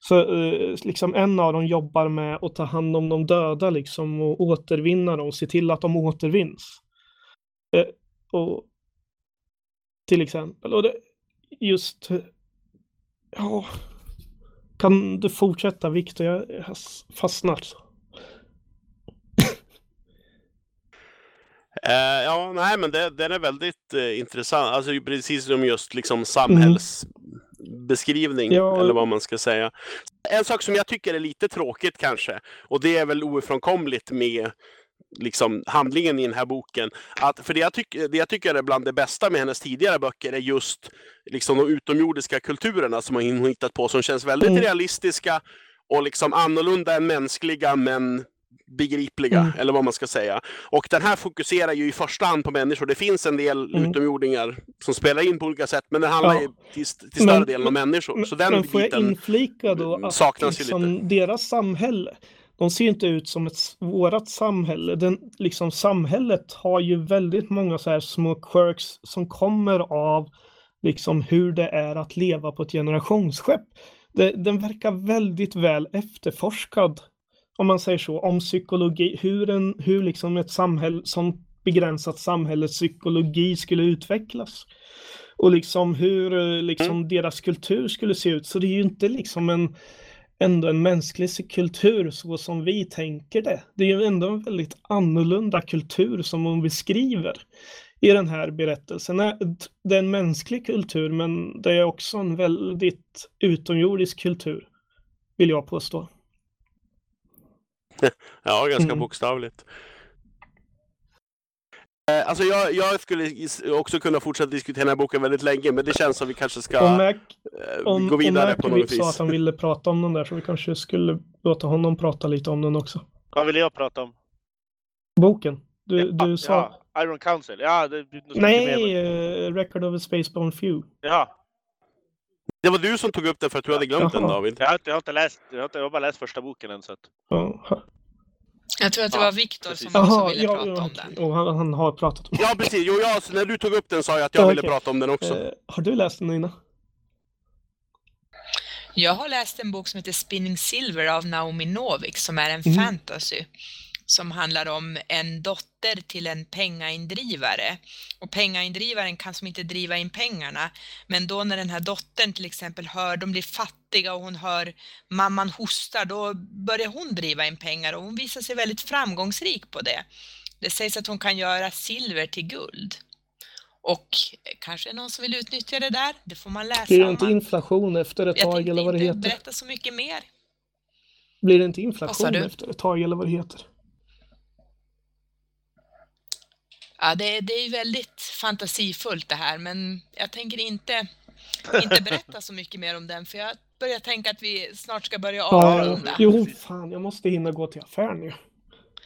Så eh, liksom en av dem jobbar med att ta hand om de döda liksom och återvinna dem, se till att de återvinns. Eh, och till exempel. Och det, just... Ja... Kan du fortsätta Viktor? Jag har fastnat. Eh, ja, nej, men det, den är väldigt eh, intressant. Alltså precis som just liksom samhällsbeskrivning, Ja. eller vad man ska säga. En sak som jag tycker är lite tråkigt kanske, och det är väl ofrånkomligt med liksom handlingen i den här boken. Att, för det jag, tycker, det jag tycker är bland det bästa med hennes tidigare böcker är just liksom de utomjordiska kulturerna som hon hittat på, som känns väldigt Mm. realistiska och liksom annorlunda än mänskliga, men begripliga, Mm. eller vad man ska säga. Och den här fokuserar ju i första hand på människor. Det finns en del Mm. utomjordingar som spelar in på olika sätt, men den handlar Ja. ju till, till större Men- delen om människor. Så den Men får jag inflika då att saknas liksom deras samhälle, de ser inte ut som ett vårat samhälle. Den, liksom, samhället har ju väldigt många så här små quirks som kommer av liksom hur det är att leva på ett generationsskepp. Det, den verkar väldigt väl efterforskad, om man säger så, om psykologi, hur, en, hur liksom ett samhälle, som begränsat samhällets psykologi skulle utvecklas. Och liksom hur eh, liksom deras kultur skulle se ut. Så det är ju inte liksom en ändå en mänsklig kultur så som vi tänker det. Det är ju ändå en väldigt annorlunda kultur som hon beskriver i den här berättelsen. Det är en mänsklig kultur men det är också en väldigt utomjordisk kultur, vill jag påstå. Ja, ganska Mm. bokstavligt. Eh, Alltså jag, jag skulle också kunna fortsätta diskutera den här boken väldigt länge, men det känns som vi kanske ska Om Mac, eh, om, gå om vidare Mac på något sa att vis. han ville prata om den där så vi kanske skulle låta honom prata lite om den också. Vad vill jag prata om? Boken. Du, Ja, du sa... Ja, Iron Council. Ja, det, Nej, eh, Record of a Spaceborne Few. Jaha. Det var du som tog upp den för att du hade glömt den Jaha. David. Jag har, inte, jag har inte läst, jag har, inte, jag har bara läst första boken än så att... Jag tror att det Ja, var Viktor som också ville ja, prata ja, om den. Och han, han har pratat om Ja, precis. Jo, jag, när du tog upp den sa jag att jag Ja, ville okej. prata om den också. Eh, har du läst den Nina? Jag har läst en bok som heter Spinning Silver av Naomi Novik som är en Mm. fantasy. Som handlar om en dotter till en pengaindrivare. Och pengaindrivaren kan som inte driva in pengarna. Men då när den här dottern till exempel hör, de blir fattiga och hon hör mamman hostar, då börjar hon driva in pengar och hon visar sig väldigt framgångsrik på det. Det sägs att hon kan göra silver till guld. Och kanske är någon som vill utnyttja det där. Det får man läsa Blir det inte man- inflation efter ett Jag tag tänkte eller vad det inte heter? berätta så mycket mer. Blir det inte inflation efter ett tag eller vad det heter? Ja, det, det är ju väldigt fantasifullt det här, men jag tänker inte, inte berätta så mycket mer om den, för jag börjar tänka att vi snart ska börja Ja, avrunda. jo, fan, jag måste hinna gå till affären nu.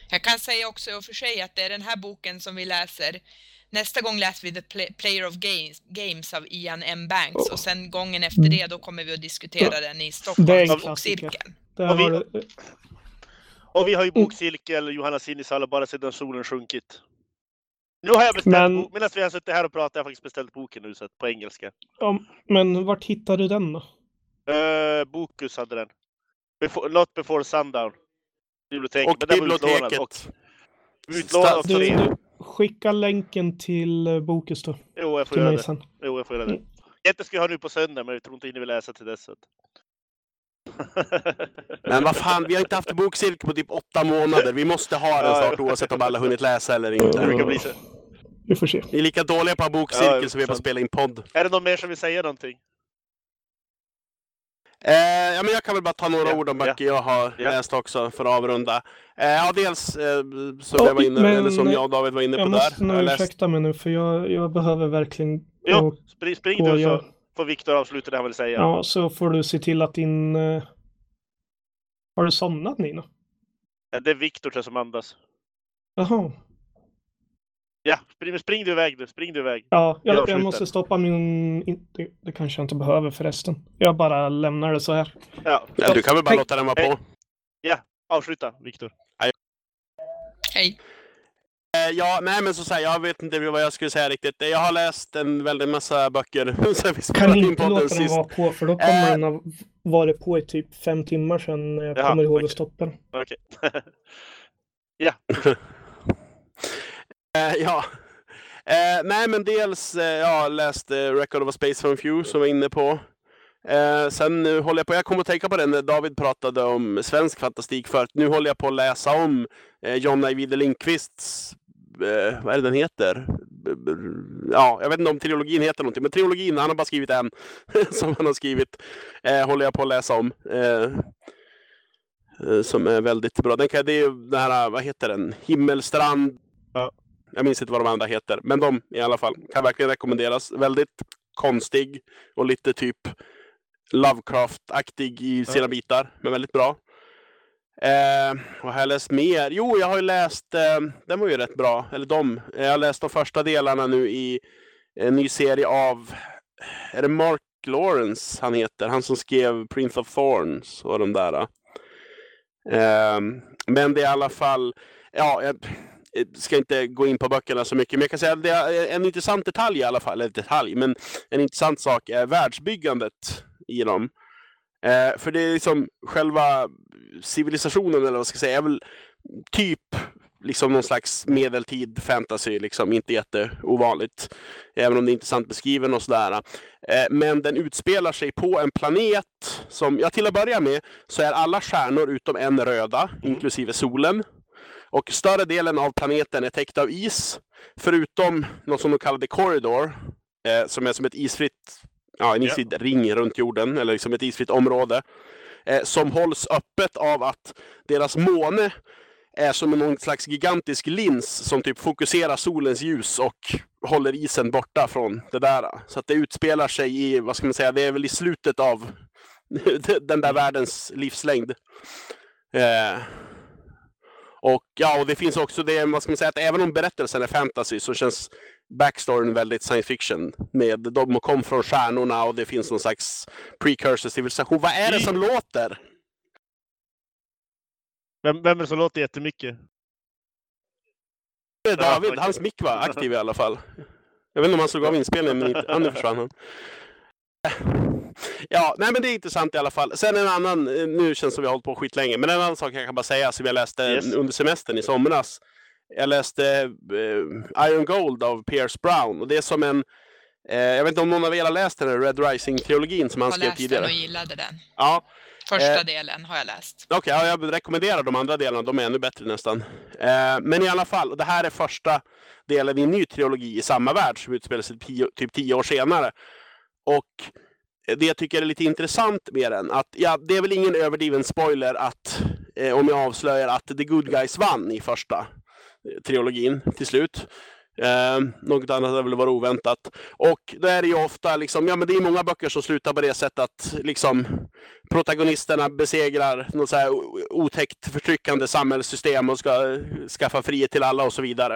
Jag kan säga också och för sig att det är den här boken som vi läser. Nästa gång läser vi The Pla- Player of Games, Games av Ian M. Banks och sen gången efter det då kommer vi att diskutera den i Stockholms bokcirkeln. Och vi- har du, Och vi har ju Mm. bokcirkel, Johanna Sinisalo, bara sedan solen sjunkit. Nu har jag beställt, Men- medan vi har suttit här och pratat, har jag faktiskt beställt boken nu så att, på engelska. ja, men vart hittar du den då? Uh, Bokus hade den. Before, not before sundown. Biblioteket. Och utlånad. Och biblioteket. utlånad också Du, du, skicka länken till eh, Bokus då, Jo, jag får till göra mig det. sen. Jo, jag får göra det. Mm. Jag ha nu på söndag, men jag tror inte ni vill läsa till dess. Men vad fan, vi har inte haft bokcirkel på typ åtta månader. Vi måste ha den Ja, snart ja. oavsett om alla hunnit läsa eller Det inte. brukar bli så. Vi får se. Vi är lika dåliga på att ha bokcirkel Ja, som vi är på att spela in podd. Är det någon mer som vill säga någonting? Eh, ja, men jag kan väl bara ta några Ja, ord om ja. böcker jag har Ja. läst också för att avrunda. Eh, ja, dels eh, som, Ja, jag var inne, men- eller som jag och David var inne på Jag där. måste Jag har nog läst, ursäkta mig nu för jag, jag behöver verkligen Jo, spring, spring du så göra- får Viktor avsluta det han vill säga. Ja, så får du se till att din... eh, Har du somnat Nina? Ja, Det är Viktor som andas. Jaha. Ja, spring, spring du iväg nu. Spring du iväg. Ja, Jag jag, jag måste stoppa min... in- Det, det kanske jag inte behöver förresten. Jag bara lämnar det så här. Ja, ja, du kan väl bara Hej. låta den vara på. avsluta Viktor. Hej. Eh, ja, nej men så säger jag vet inte vad jag skulle säga riktigt. Jag har läst en väldig massa böcker sen vi Kan inte låta den vara på för då kommer Eh. den ha varit på i typ fem timmar sedan när jag Jaha, kommer ihåg okej. att stoppa den. Okej. Eh, ja. Eh, nej, men dels eh, jag har läst eh, Record of a Space from Few som jag var inne på. Eh, sen nu håller jag på, jag kommer att tänka på det när David pratade om svensk fantastik förut. Nu håller jag på att läsa om eh, John Ajvide Lindqvists, eh, vad är det den heter? Ja, jag vet inte om trilogin heter någonting, men trilogin, han har bara skrivit en som han har skrivit, eh, håller jag på att läsa om. Eh, eh, som är väldigt bra. Den kan, det är ju den här, vad heter den? Himmelstrand. Ja. Jag minns inte vad de andra heter, men de i alla fall kan verkligen rekommenderas. Väldigt konstig och lite typ Lovecraft-aktig i sina bitar, men väldigt bra. Eh, vad har jag läst mer? Jo, jag har ju läst, eh, den var ju rätt bra, eller de. Jag har läst de första delarna nu i en ny serie av, är det Mark Lawrence han heter? Han som skrev Prince of Thorns och de där. Eh, men det är i alla fall, ja, jag ska inte gå in på böckerna så mycket, men jag kan säga att det är en intressant detalj i alla fall, eller detalj, men en intressant sak är världsbyggandet i dem. Eh, för det är liksom själva civilisationen, eller vad ska jag säga, är väl typ liksom någon slags medeltid fantasy, liksom inte jätteovanligt. Även om det är intressant beskriven och sådär. Eh, men den utspelar sig på en planet som, ja till att börja med, så är alla stjärnor utom en röda, inklusive solen. Och större delen av planeten är täckt av is, förutom något som de kallar The Corridor, eh, som är som ett isfritt, ja, en isfri ring runt jorden, eller liksom ett isfritt område, eh, som hålls öppet av att deras måne är som någon slags gigantisk lins som typ fokuserar solens ljus och håller isen borta från det där. Så att det utspelar sig i, vad ska man säga, det är väl i slutet av den där världens livslängd. Eh, och ja, och det finns också det, vad ska man säga, att även om berättelsen är fantasy så känns backstoryn väldigt science fiction. Med de kom från stjärnorna och det finns någon slags precursor civilisation. Vad är det som låter? Vem, vem är det som låter jättemycket? Det är David, hans mick var aktiv i alla fall. Jag vet inte om han slog av inspelningen, men inte, nu försvann han. Ja, nej men det är intressant i alla fall. Sen en annan, eh, nu känns det som vi har hållit på skitlänge, men en annan sak jag kan bara säga som jag läste Yes. under semestern i somras. Jag läste eh, Iron Gold av Pierce Brown och det är som en, eh, jag vet inte om någon av er har läst den här Red Rising-trilogin som han Jag skrev läste den tidigare? och gillade den. Ja, Första Eh, delen har jag läst. Okej, ja, jag rekommenderar de andra delarna. De är ännu bättre nästan. Eh, men i alla fall, det här är första delen i en ny trilogi i samma värld som utspelar sig tio, typ tio år senare. Och det jag tycker är lite intressant med den, att ja, det är väl ingen överdriven spoiler att eh, om jag avslöjar att The Good Guys vann i första trilogin till slut. Eh, något annat hade väl varit oväntat. Och då är det ju ofta liksom, ja men det är många böcker som slutar på det sättet att liksom protagonisterna besegrar något så här otäckt förtryckande samhällssystem och ska skaffa frihet till alla och så vidare.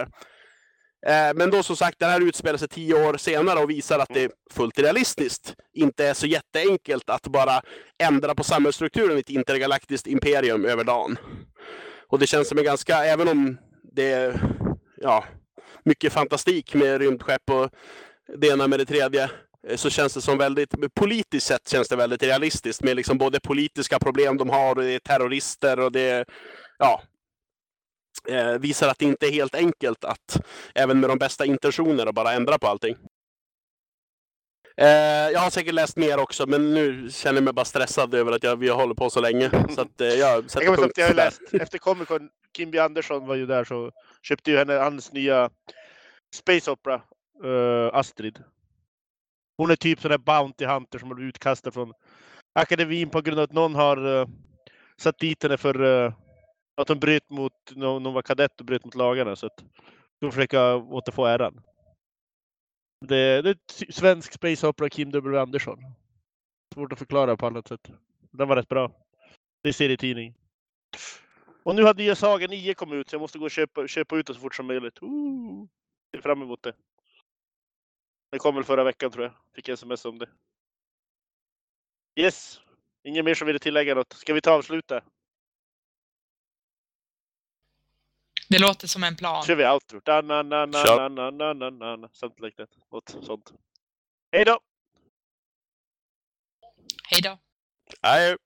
Eh, Men då som sagt, det här utspelar sig tio år senare och visar att det fullt realistiskt inte är så jätteenkelt att bara ändra på samhällsstrukturen i ett intergalaktiskt imperium över dagen. Och det känns som en ganska, även om det är ja, mycket fantastik med rymdskepp och det ena med det tredje, eh, så känns det som väldigt, politiskt sett känns det väldigt realistiskt med liksom både politiska problem de har och det är terrorister och det ja, eh, visar att det inte är helt enkelt att även med de bästa intentioner att bara ändra på allting. Eh, jag har säkert läst mer också, men nu känner jag mig bara stressad över att jag, vi håller på så länge. Så att, eh, jag sätter Jag punkt jag har läst, efter Comic Con, Kim B Andersson var ju där så köpte ju henne hans nya Space Opera, eh, Astrid. Hon är typ sån där Bounty Hunter som har blivit utkastad från akademin på grund av att någon har eh, satt dit henne för eh, att hon bröt mot, någon var kadett och bröt mot lagarna. Så att hon försöker återfå äran. Det, det är svensk Space Opera Kim W Andersson. Svårt att förklara på annat sätt. Den var rätt bra. Det är serietidning. Och nu har nya Saga 9 kommit ut så jag måste gå och köpa, köpa ut det så fort som möjligt. Ooh. Ser fram emot det. Det kom väl förra veckan tror jag. Fick sms om det. Yes. Ingen mer som ville tillägga något. Ska vi ta och avsluta? Det låter som en plan. kör vi outro. Da, na, na, na, Kör. na, na, na, na, na. Something like that. Något sånt. Hej då! Hej då. Nej,